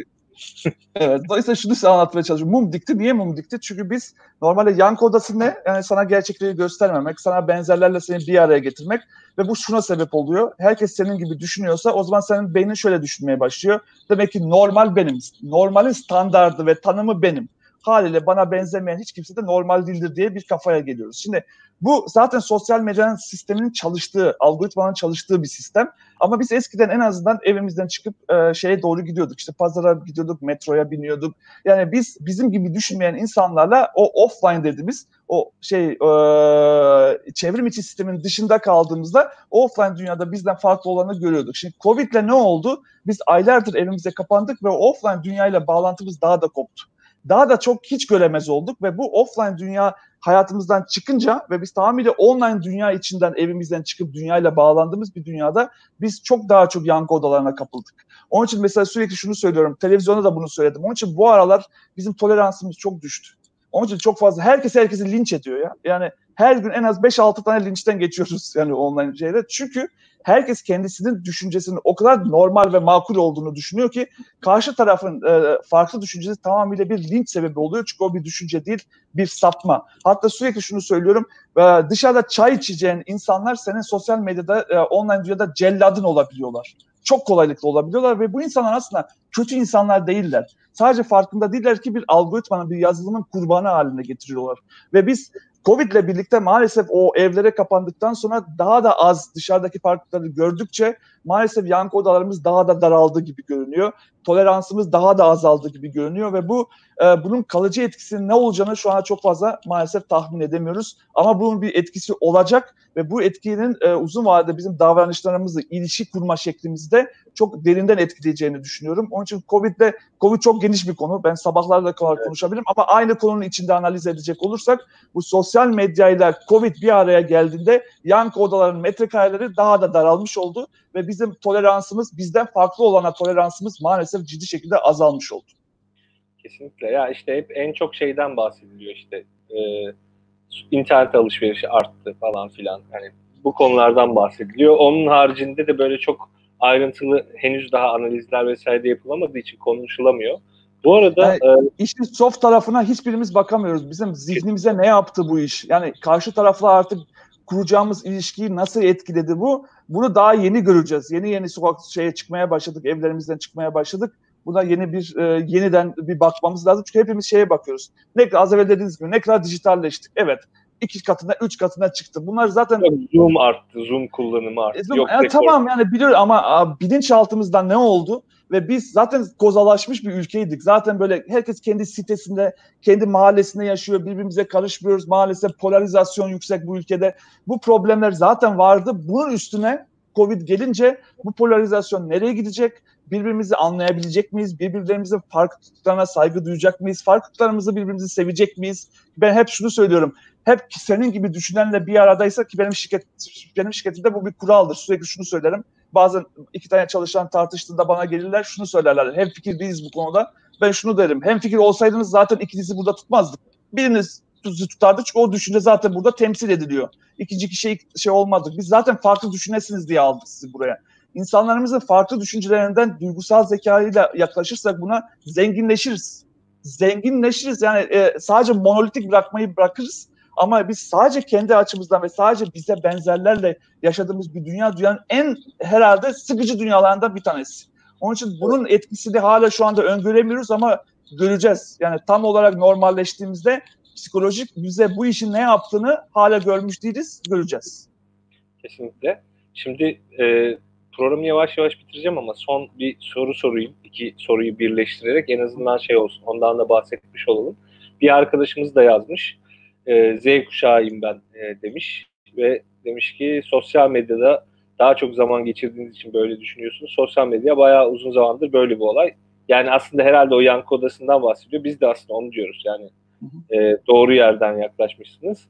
evet. Dolayısıyla şunu size anlatmaya çalışıyorum. Mum dikti. Niye mum dikti? Çünkü biz normalde yankı odası ne? Yani sana gerçekliği göstermemek, sana benzerlerle seni bir araya getirmek ve bu şuna sebep oluyor. Herkes senin gibi düşünüyorsa o zaman senin beynin şöyle düşünmeye başlıyor. Demek ki normal benim. Normalin standardı ve tanımı benim haliyle bana benzemeyen hiç kimse de normal değildir diye bir kafaya geliyoruz. Şimdi bu zaten sosyal medyanın sisteminin çalıştığı, algoritmanın çalıştığı bir sistem. Ama biz eskiden en azından evimizden çıkıp e, şeye doğru gidiyorduk. İşte pazara gidiyorduk, metroya biniyorduk. Yani biz bizim gibi düşünmeyen insanlarla o offline dediğimiz o şey e, çevrim içi sistemin dışında kaldığımızda offline dünyada bizden farklı olanı görüyorduk. Şimdi Covid'le ne oldu? Biz aylardır evimize kapandık ve offline dünyayla bağlantımız daha da koptu daha da çok hiç göremez olduk ve bu offline dünya hayatımızdan çıkınca ve biz tamamıyla online dünya içinden evimizden çıkıp dünyayla bağlandığımız bir dünyada biz çok daha çok yankı odalarına kapıldık. Onun için mesela sürekli şunu söylüyorum. Televizyonda da bunu söyledim. Onun için bu aralar bizim toleransımız çok düştü. Onun için çok fazla herkes herkesi linç ediyor ya. Yani her gün en az 5-6 tane linçten geçiyoruz yani online şeyde. Çünkü herkes kendisinin düşüncesinin o kadar normal ve makul olduğunu düşünüyor ki karşı tarafın e, farklı düşüncesi tamamıyla bir linç sebebi oluyor. Çünkü o bir düşünce değil, bir sapma. Hatta sürekli şunu söylüyorum. E, dışarıda çay içeceğin insanlar senin sosyal medyada, e, online dünyada celladın olabiliyorlar. Çok kolaylıkla olabiliyorlar ve bu insanlar aslında kötü insanlar değiller. Sadece farkında değiller ki bir algoritmanın, bir yazılımın kurbanı haline getiriyorlar. Ve biz Covid ile birlikte maalesef o evlere kapandıktan sonra daha da az dışarıdaki farklılıkları gördükçe maalesef yankı odalarımız daha da daraldı gibi görünüyor. Toleransımız daha da azaldı gibi görünüyor ve bu e, bunun kalıcı etkisinin ne olacağını şu an çok fazla maalesef tahmin edemiyoruz. Ama bunun bir etkisi olacak ve bu etkinin e, uzun vadede bizim davranışlarımızı, ilişki kurma şeklimizde çok derinden etkileyeceğini düşünüyorum. Onun için Covid'de Covid çok geniş bir konu. Ben sabahlarda kadar konuşabilirim ama aynı konunun içinde analiz edecek olursak bu sosyal medyayla Covid bir araya geldiğinde yankı odaların metrekareleri daha da daralmış oldu ve bizim toleransımız bizden farklı olana toleransımız maalesef ciddi şekilde azalmış oldu. Kesinlikle. Ya işte hep en çok şeyden bahsediliyor işte. E, internet alışverişi arttı falan filan. Yani bu konulardan bahsediliyor. Onun haricinde de böyle çok ayrıntılı henüz daha analizler vesaire de yapılamadığı için konuşulamıyor. Bu arada yani, e, işin soft tarafına hiçbirimiz bakamıyoruz. Bizim zihnimize ne yaptı bu iş? Yani karşı tarafla artık kuracağımız ilişkiyi nasıl etkiledi bu? Bunu daha yeni göreceğiz. Yeni yeni sokak şeye çıkmaya başladık, evlerimizden çıkmaya başladık. Buna yeni bir e, yeniden bir bakmamız lazım. Çünkü hepimiz şeye bakıyoruz. Ne kadar az evvel dediğiniz gibi ne kadar dijitalleştik. Evet iki katına, üç katına çıktı. Bunlar zaten... Zoom arttı, Zoom kullanımı arttı. E, Zoom, Yok, yani tamam yani biliyor ama bilinçaltımızda ne oldu? Ve biz zaten kozalaşmış bir ülkeydik. Zaten böyle herkes kendi sitesinde, kendi mahallesinde yaşıyor. Birbirimize karışmıyoruz. Maalesef polarizasyon yüksek bu ülkede. Bu problemler zaten vardı. Bunun üstüne Covid gelince bu polarizasyon nereye gidecek? Birbirimizi anlayabilecek miyiz? Birbirlerimizin farklılıklarına saygı duyacak mıyız? Farklılıklarımızı birbirimizi sevecek miyiz? Ben hep şunu söylüyorum. Hep senin gibi düşünenle bir aradaysa ki benim şirket benim şirketimde bu bir kuraldır. Sürekli şunu söylerim. Bazen iki tane çalışan tartıştığında bana gelirler şunu söylerler. Hem fikir değiliz bu konuda. Ben şunu derim. Hem fikir olsaydınız zaten ikinizi burada tutmazdık. Biriniz tutardı çünkü o düşünce zaten burada temsil ediliyor. İkinci kişi şey olmadı. Biz zaten farklı düşünesiniz diye aldık sizi buraya. İnsanlarımızın farklı düşüncelerinden duygusal zekayla yaklaşırsak buna zenginleşiriz. Zenginleşiriz yani e, sadece monolitik bırakmayı bırakırız ama biz sadece kendi açımızdan ve sadece bize benzerlerle yaşadığımız bir dünya dünyanın en herhalde sıkıcı dünyalarından bir tanesi. Onun için bunun etkisini hala şu anda öngöremiyoruz ama göreceğiz. Yani tam olarak normalleştiğimizde psikolojik bize bu işin ne yaptığını hala görmüş değiliz, göreceğiz. Kesinlikle. Şimdi e, programı yavaş yavaş bitireceğim ama son bir soru sorayım. İki soruyu birleştirerek en azından şey olsun. Ondan da bahsetmiş olalım. Bir arkadaşımız da yazmış. E, Z kuşağıyım ben e, demiş ve demiş ki sosyal medyada daha çok zaman geçirdiğiniz için böyle düşünüyorsunuz. Sosyal medya bayağı uzun zamandır böyle bir olay. Yani aslında herhalde o yankı odasından bahsediyor. Biz de aslında onu diyoruz. Yani e, doğru yerden yaklaşmışsınız.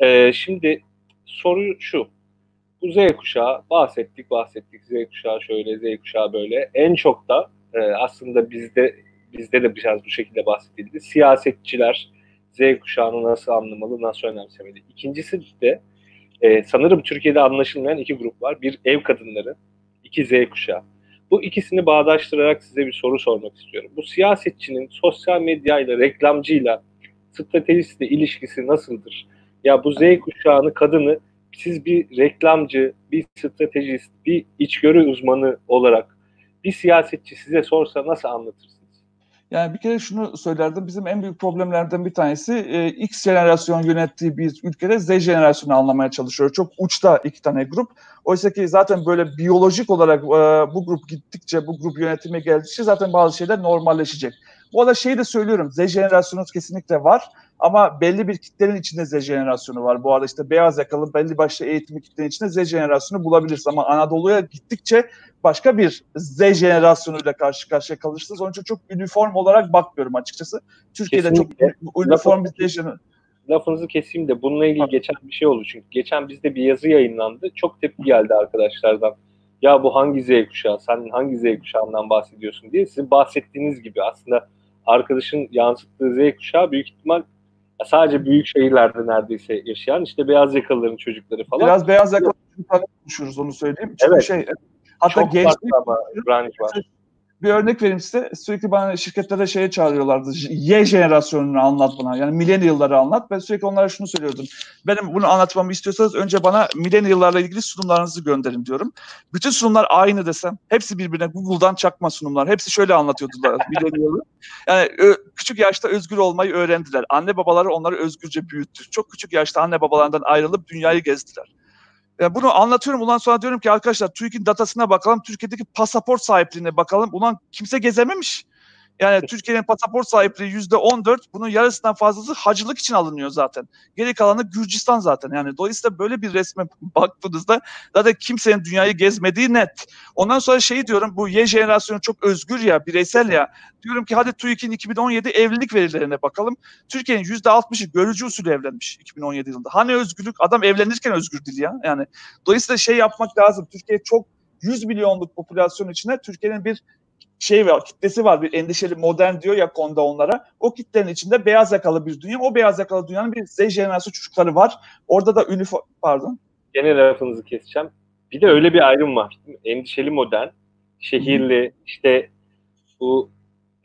E, şimdi soru şu. Bu Z kuşağı bahsettik bahsettik. Z kuşağı şöyle, Z kuşağı böyle. En çok da e, aslında bizde bizde de biraz bu şekilde bahsedildi. Siyasetçiler Z kuşağını nasıl anlamalı, nasıl önemsemeli. İkincisi de e, sanırım Türkiye'de anlaşılmayan iki grup var. Bir ev kadınları, iki Z kuşağı. Bu ikisini bağdaştırarak size bir soru sormak istiyorum. Bu siyasetçinin sosyal medyayla, reklamcıyla stratejistle ilişkisi nasıldır? Ya bu Z kuşağını, kadını siz bir reklamcı, bir stratejist, bir içgörü uzmanı olarak bir siyasetçi size sorsa nasıl anlatırsınız? Yani bir kere şunu söylerdim. Bizim en büyük problemlerden bir tanesi e, X jenerasyon yönettiği bir ülkede Z jenerasyonu anlamaya çalışıyor. Çok uçta iki tane grup. Oysa ki zaten böyle biyolojik olarak e, bu grup gittikçe, bu grup yönetime geldikçe zaten bazı şeyler normalleşecek. Bu arada şeyi de söylüyorum. Z jenerasyonu kesinlikle var. Ama belli bir kitlenin içinde Z jenerasyonu var. Bu arada işte beyaz yakalı belli başlı eğitimli kitlenin içinde Z jenerasyonu bulabiliriz. Ama Anadolu'ya gittikçe başka bir Z jenerasyonuyla karşı karşıya kalırsınız. Onun için çok üniform olarak bakmıyorum açıkçası. Türkiye'de Kesinlikle. çok üniform bir lafınızı keseyim de bununla ilgili geçen bir şey oldu. Çünkü geçen bizde bir yazı yayınlandı. Çok tepki geldi arkadaşlardan. Ya bu hangi Z kuşağı, sen hangi Z kuşağından bahsediyorsun diye. Sizin bahsettiğiniz gibi aslında arkadaşın yansıttığı Z kuşağı büyük ihtimal sadece büyük şehirlerde neredeyse yaşayan işte beyaz yakalıların çocukları falan. Biraz beyaz yakalı çocuklarla konuşuyoruz onu söyleyeyim. Çünkü evet. şey hatta gençlik branş var. Bir örnek vereyim size. Sürekli bana şirketlere şeye çağırıyorlardı. Y jenerasyonunu anlat bana. Yani millennial'ları anlat. Ben sürekli onlara şunu söylüyordum. Benim bunu anlatmamı istiyorsanız önce bana millennial'larla ilgili sunumlarınızı gönderin diyorum. Bütün sunumlar aynı desem. Hepsi birbirine Google'dan çakma sunumlar. Hepsi şöyle anlatıyordular millennial'ı. Yani küçük yaşta özgür olmayı öğrendiler. Anne babaları onları özgürce büyüttü. Çok küçük yaşta anne babalarından ayrılıp dünyayı gezdiler. Yani bunu anlatıyorum. Ondan sonra diyorum ki arkadaşlar TÜİK'in datasına bakalım. Türkiye'deki pasaport sahipliğine bakalım. Ulan kimse gezememiş. Yani Türkiye'nin pasaport sahipliği yüzde on dört. Bunun yarısından fazlası hacılık için alınıyor zaten. Geri kalanı Gürcistan zaten. Yani dolayısıyla böyle bir resme baktığınızda zaten kimsenin dünyayı gezmediği net. Ondan sonra şey diyorum bu Y jenerasyonu çok özgür ya, bireysel ya. Diyorum ki hadi TÜİK'in 2017 evlilik verilerine bakalım. Türkiye'nin yüzde altmışı görücü usulü evlenmiş 2017 yılında. Hani özgürlük? Adam evlenirken özgür değil ya. Yani dolayısıyla şey yapmak lazım. Türkiye çok 100 milyonluk popülasyon içinde Türkiye'nin bir şey var, kitlesi var. Bir endişeli modern diyor ya konuda onlara. O kitlenin içinde beyaz yakalı bir dünya. O beyaz yakalı dünyanın bir Z jenerasyonu çocukları var. Orada da üniform, pardon. Gene lafınızı keseceğim. Bir de öyle bir ayrım var. Endişeli modern, şehirli, Hı. işte bu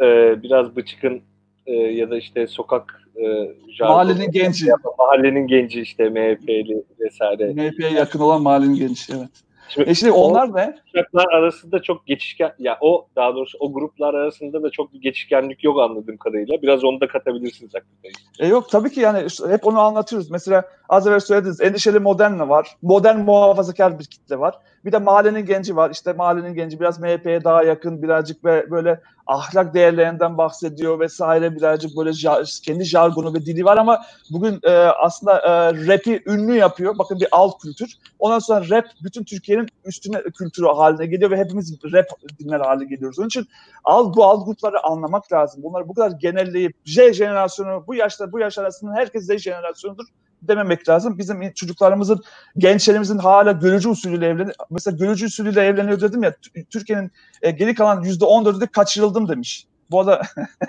e, biraz bıçıkın e, ya da işte sokak e, mahallenin genci. Mahallenin genci işte MHP'li vesaire. MHP'ye yakın olan mahallenin genci evet. Şimdi, e şimdi onlar ne? Kuşaklar arasında çok geçişken, ya o daha doğrusu o gruplar arasında da çok bir geçişkenlik yok anladığım kadarıyla. Biraz onu da katabilirsiniz hakikaten. E yok tabii ki yani hep onu anlatıyoruz. Mesela az evvel söylediniz endişeli modern var. Modern muhafazakar bir kitle var. Bir de mahallenin genci var. İşte mahallenin genci biraz MHP'ye daha yakın birazcık ve böyle ahlak değerlerinden bahsediyor vesaire birazcık böyle jar, kendi jargonu ve dili var ama bugün e, aslında e, rap'i ünlü yapıyor. Bakın bir alt kültür. Ondan sonra rap bütün Türkiye'nin üstüne kültürü haline geliyor ve hepimiz rap dinler haline geliyoruz. Onun için al bu alt grupları anlamak lazım. Bunları bu kadar genelleyip J jenerasyonu bu yaşta bu yaş arasında herkes Z jenerasyonudur dememek lazım. Bizim çocuklarımızın, gençlerimizin hala görücü usulüyle evleniyor. Mesela görücü usulüyle evleniyor dedim ya, Türkiye'nin e, geri kalan yüzde on dördü kaçırıldım demiş. Bu arada,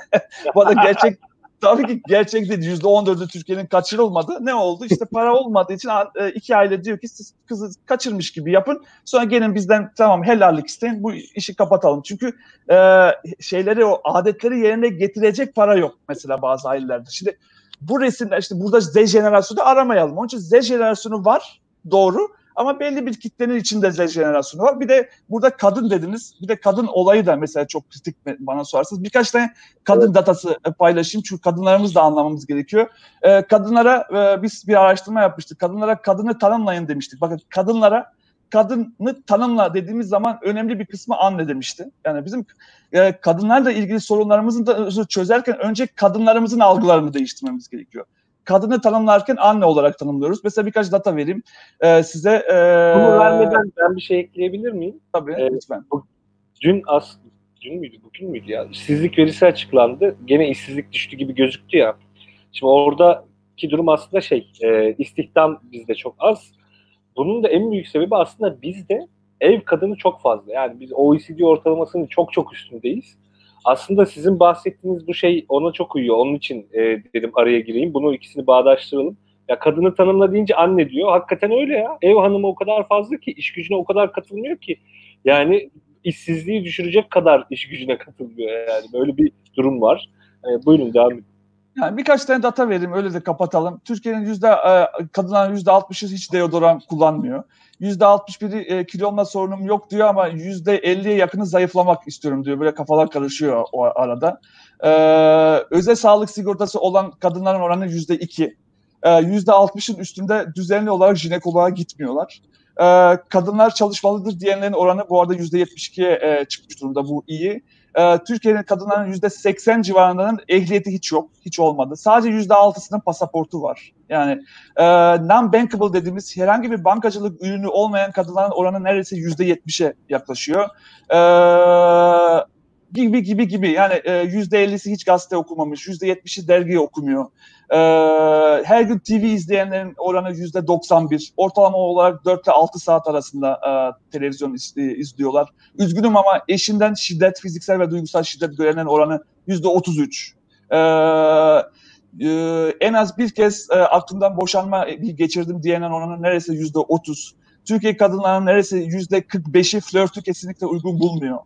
bu arada gerçek tabii ki gerçek değil. Yüzde on dördü Türkiye'nin kaçırılmadı. Ne oldu? İşte para olmadığı için e, iki aile diyor ki siz kızı kaçırmış gibi yapın. Sonra gelin bizden tamam helallik isteyin. Bu işi kapatalım. Çünkü e, şeyleri o adetleri yerine getirecek para yok mesela bazı ailelerde. Şimdi bu resimler işte burada Z jenerasyonu aramayalım. Onun için Z jenerasyonu var doğru ama belli bir kitlenin içinde Z jenerasyonu var. Bir de burada kadın dediniz. Bir de kadın olayı da mesela çok kritik bana sorarsanız. Birkaç tane kadın evet. datası paylaşayım. Çünkü kadınlarımız da anlamamız gerekiyor. Ee, kadınlara e, biz bir araştırma yapmıştık. Kadınlara kadını tanımlayın demiştik. Bakın kadınlara kadını tanımla dediğimiz zaman önemli bir kısmı anne demişti. Yani bizim e, kadınlarla ilgili sorunlarımızı da çözerken önce kadınlarımızın algılarını değiştirmemiz gerekiyor. Kadını tanımlarken anne olarak tanımlıyoruz. Mesela birkaç data vereyim e, size. E, Bunu vermeden ben bir şey ekleyebilir miyim? Tabii ee, lütfen. Bu, dün as dün müydü bugün müydü ya? İşsizlik verisi açıklandı. Gene işsizlik düştü gibi gözüktü ya. Şimdi oradaki durum aslında şey e, istihdam bizde çok az bunun da en büyük sebebi aslında bizde ev kadını çok fazla. Yani biz OECD ortalamasının çok çok üstündeyiz. Aslında sizin bahsettiğiniz bu şey ona çok uyuyor. Onun için e, dedim araya gireyim. Bunu ikisini bağdaştıralım. Ya kadını tanımla deyince anne diyor. Hakikaten öyle ya. Ev hanımı o kadar fazla ki iş gücüne o kadar katılmıyor ki. Yani işsizliği düşürecek kadar iş gücüne katılmıyor yani. Böyle bir durum var. E, buyurun devam edin. Yani birkaç tane data vereyim öyle de kapatalım. Türkiye'nin yüzde e, kadınların yüzde altmışı hiç deodoran kullanmıyor. Yüzde altmış biri e, kilo olma sorunum yok diyor ama yüzde elliye yakını zayıflamak istiyorum diyor. Böyle kafalar karışıyor o arada. Ee, özel sağlık sigortası olan kadınların oranı yüzde iki. E, yüzde altmışın üstünde düzenli olarak jinekoloğa gitmiyorlar. Ee, kadınlar çalışmalıdır diyenlerin oranı bu arada yüzde yetmiş ikiye çıkmış durumda. Bu iyi e, Türkiye'nin kadınların yüzde 80 civarlarının ehliyeti hiç yok, hiç olmadı. Sadece yüzde altısının pasaportu var. Yani e, non-bankable dediğimiz herhangi bir bankacılık ürünü olmayan kadınların oranı neredeyse yüzde 70'e yaklaşıyor. E, gibi gibi gibi yani e, yüzde 50'si hiç gazete okumamış, yüzde 70'i dergi okumuyor. Ee, her gün TV izleyenlerin oranı yüzde 91. Ortalama olarak 4 ile 6 saat arasında e, televizyon iz, e, izliyorlar. Üzgünüm ama eşinden şiddet, fiziksel ve duygusal şiddet görenlerin oranı yüzde 33. Ee, e, en az bir kez e, aklımdan boşanma geçirdim diyenlerin oranı neredeyse yüzde 30. Türkiye kadınlarının neredeyse yüzde 45'i flörtü kesinlikle uygun bulmuyor.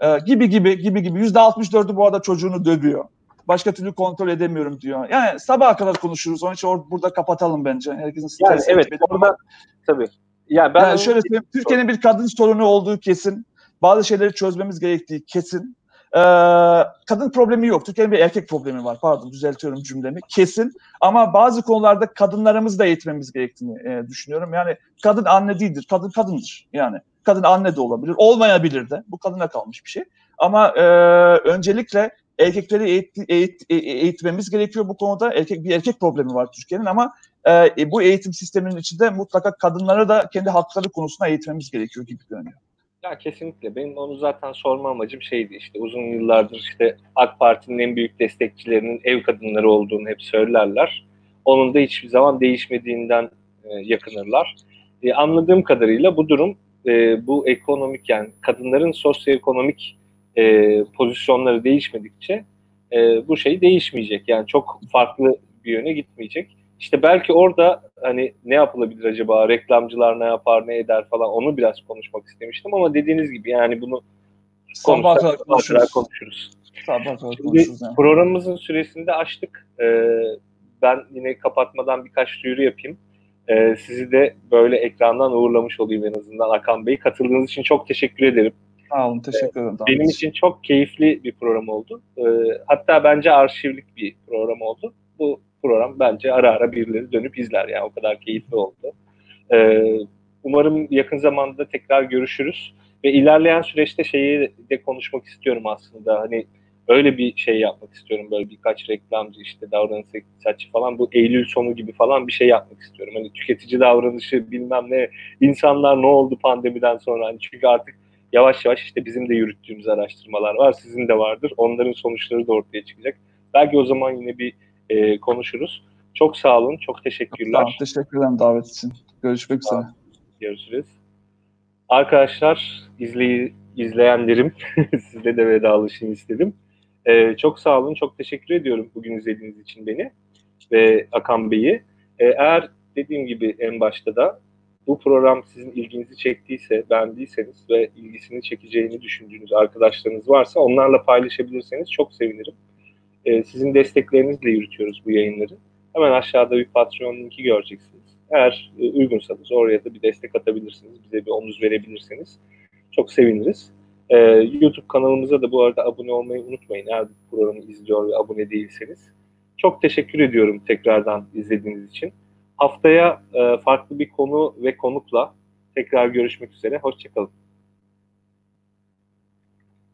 Ee, gibi gibi gibi gibi. Yüzde 64'ü bu arada çocuğunu dövüyor. Başka türlü kontrol edemiyorum diyor. Yani sabaha kadar konuşuruz. Onun için or- burada kapatalım bence. Herkesin yani evet orada tabii. Ya ben yani şöyle söyleyeyim. Türkiye'nin bir kadın sorunu olduğu kesin. Bazı şeyleri çözmemiz gerektiği kesin. Ee, kadın problemi yok. Türkiye'nin bir erkek problemi var. Pardon düzeltiyorum cümlemi. Kesin. Ama bazı konularda kadınlarımızı da eğitmemiz gerektiğini e, düşünüyorum. Yani kadın anne değildir. Kadın kadındır. Yani kadın anne de olabilir. Olmayabilir de. Bu kadına kalmış bir şey. Ama e, öncelikle erkekleri eğit, eğit, e, eğitmemiz gerekiyor bu konuda. Erkek bir erkek problemi var Türkiye'nin ama e, bu eğitim sisteminin içinde mutlaka kadınlara da kendi hakları konusunda eğitmemiz gerekiyor gibi görünüyor. Ya kesinlikle. Benim onu zaten sorma amacım şeydi işte uzun yıllardır işte AK Parti'nin en büyük destekçilerinin ev kadınları olduğunu hep söylerler. Onun da hiçbir zaman değişmediğinden e, yakınırlar. E, anladığım kadarıyla bu durum e, bu ekonomik yani kadınların sosyoekonomik e, pozisyonları değişmedikçe e, bu şey değişmeyecek. Yani çok farklı bir yöne gitmeyecek. İşte belki orada hani ne yapılabilir acaba, reklamcılar ne yapar, ne eder falan onu biraz konuşmak istemiştim ama dediğiniz gibi yani bunu sabah kadar konuşuruz. konuşuruz. Sabah konuşuruz. Yani. Programımızın süresinde açtık. Ee, ben yine kapatmadan birkaç duyuru yapayım. Ee, sizi de böyle ekrandan uğurlamış olayım en azından Akan Bey. Katıldığınız için çok teşekkür ederim. Sağ olun, teşekkür ederim. Benim için çok keyifli bir program oldu. Ee, hatta bence arşivlik bir program oldu. Bu program bence ara ara birileri dönüp izler yani o kadar keyifli oldu. Ee, umarım yakın zamanda tekrar görüşürüz ve ilerleyen süreçte şeyi de konuşmak istiyorum aslında hani öyle bir şey yapmak istiyorum böyle birkaç reklamcı işte davranış iktisatçı falan bu Eylül sonu gibi falan bir şey yapmak istiyorum. Hani tüketici davranışı bilmem ne insanlar ne oldu pandemiden sonra hani çünkü artık yavaş yavaş işte bizim de yürüttüğümüz araştırmalar var sizin de vardır onların sonuçları da ortaya çıkacak. Belki o zaman yine bir e, konuşuruz. Çok sağ olun, çok teşekkürler. Tamam, teşekkür ederim davet için. Görüşmek üzere. Görüşürüz. Arkadaşlar, izley izleyenlerim, sizle de vedalaşayım istedim. Ee, çok sağ olun, çok teşekkür ediyorum bugün izlediğiniz için beni ve Akan Bey'i. Ee, eğer dediğim gibi en başta da bu program sizin ilginizi çektiyse, beğendiyseniz ve ilgisini çekeceğini düşündüğünüz arkadaşlarınız varsa onlarla paylaşabilirseniz çok sevinirim. E, sizin desteklerinizle yürütüyoruz bu yayınları. Hemen aşağıda bir Patreon linki göreceksiniz. Eğer e, uygunsanız oraya da bir destek atabilirsiniz. Bize bir omuz verebilirseniz çok seviniriz. E, YouTube kanalımıza da bu arada abone olmayı unutmayın. Eğer bu programı izliyor ve abone değilseniz. Çok teşekkür ediyorum tekrardan izlediğiniz için. Haftaya e, farklı bir konu ve konukla tekrar görüşmek üzere. Hoşçakalın.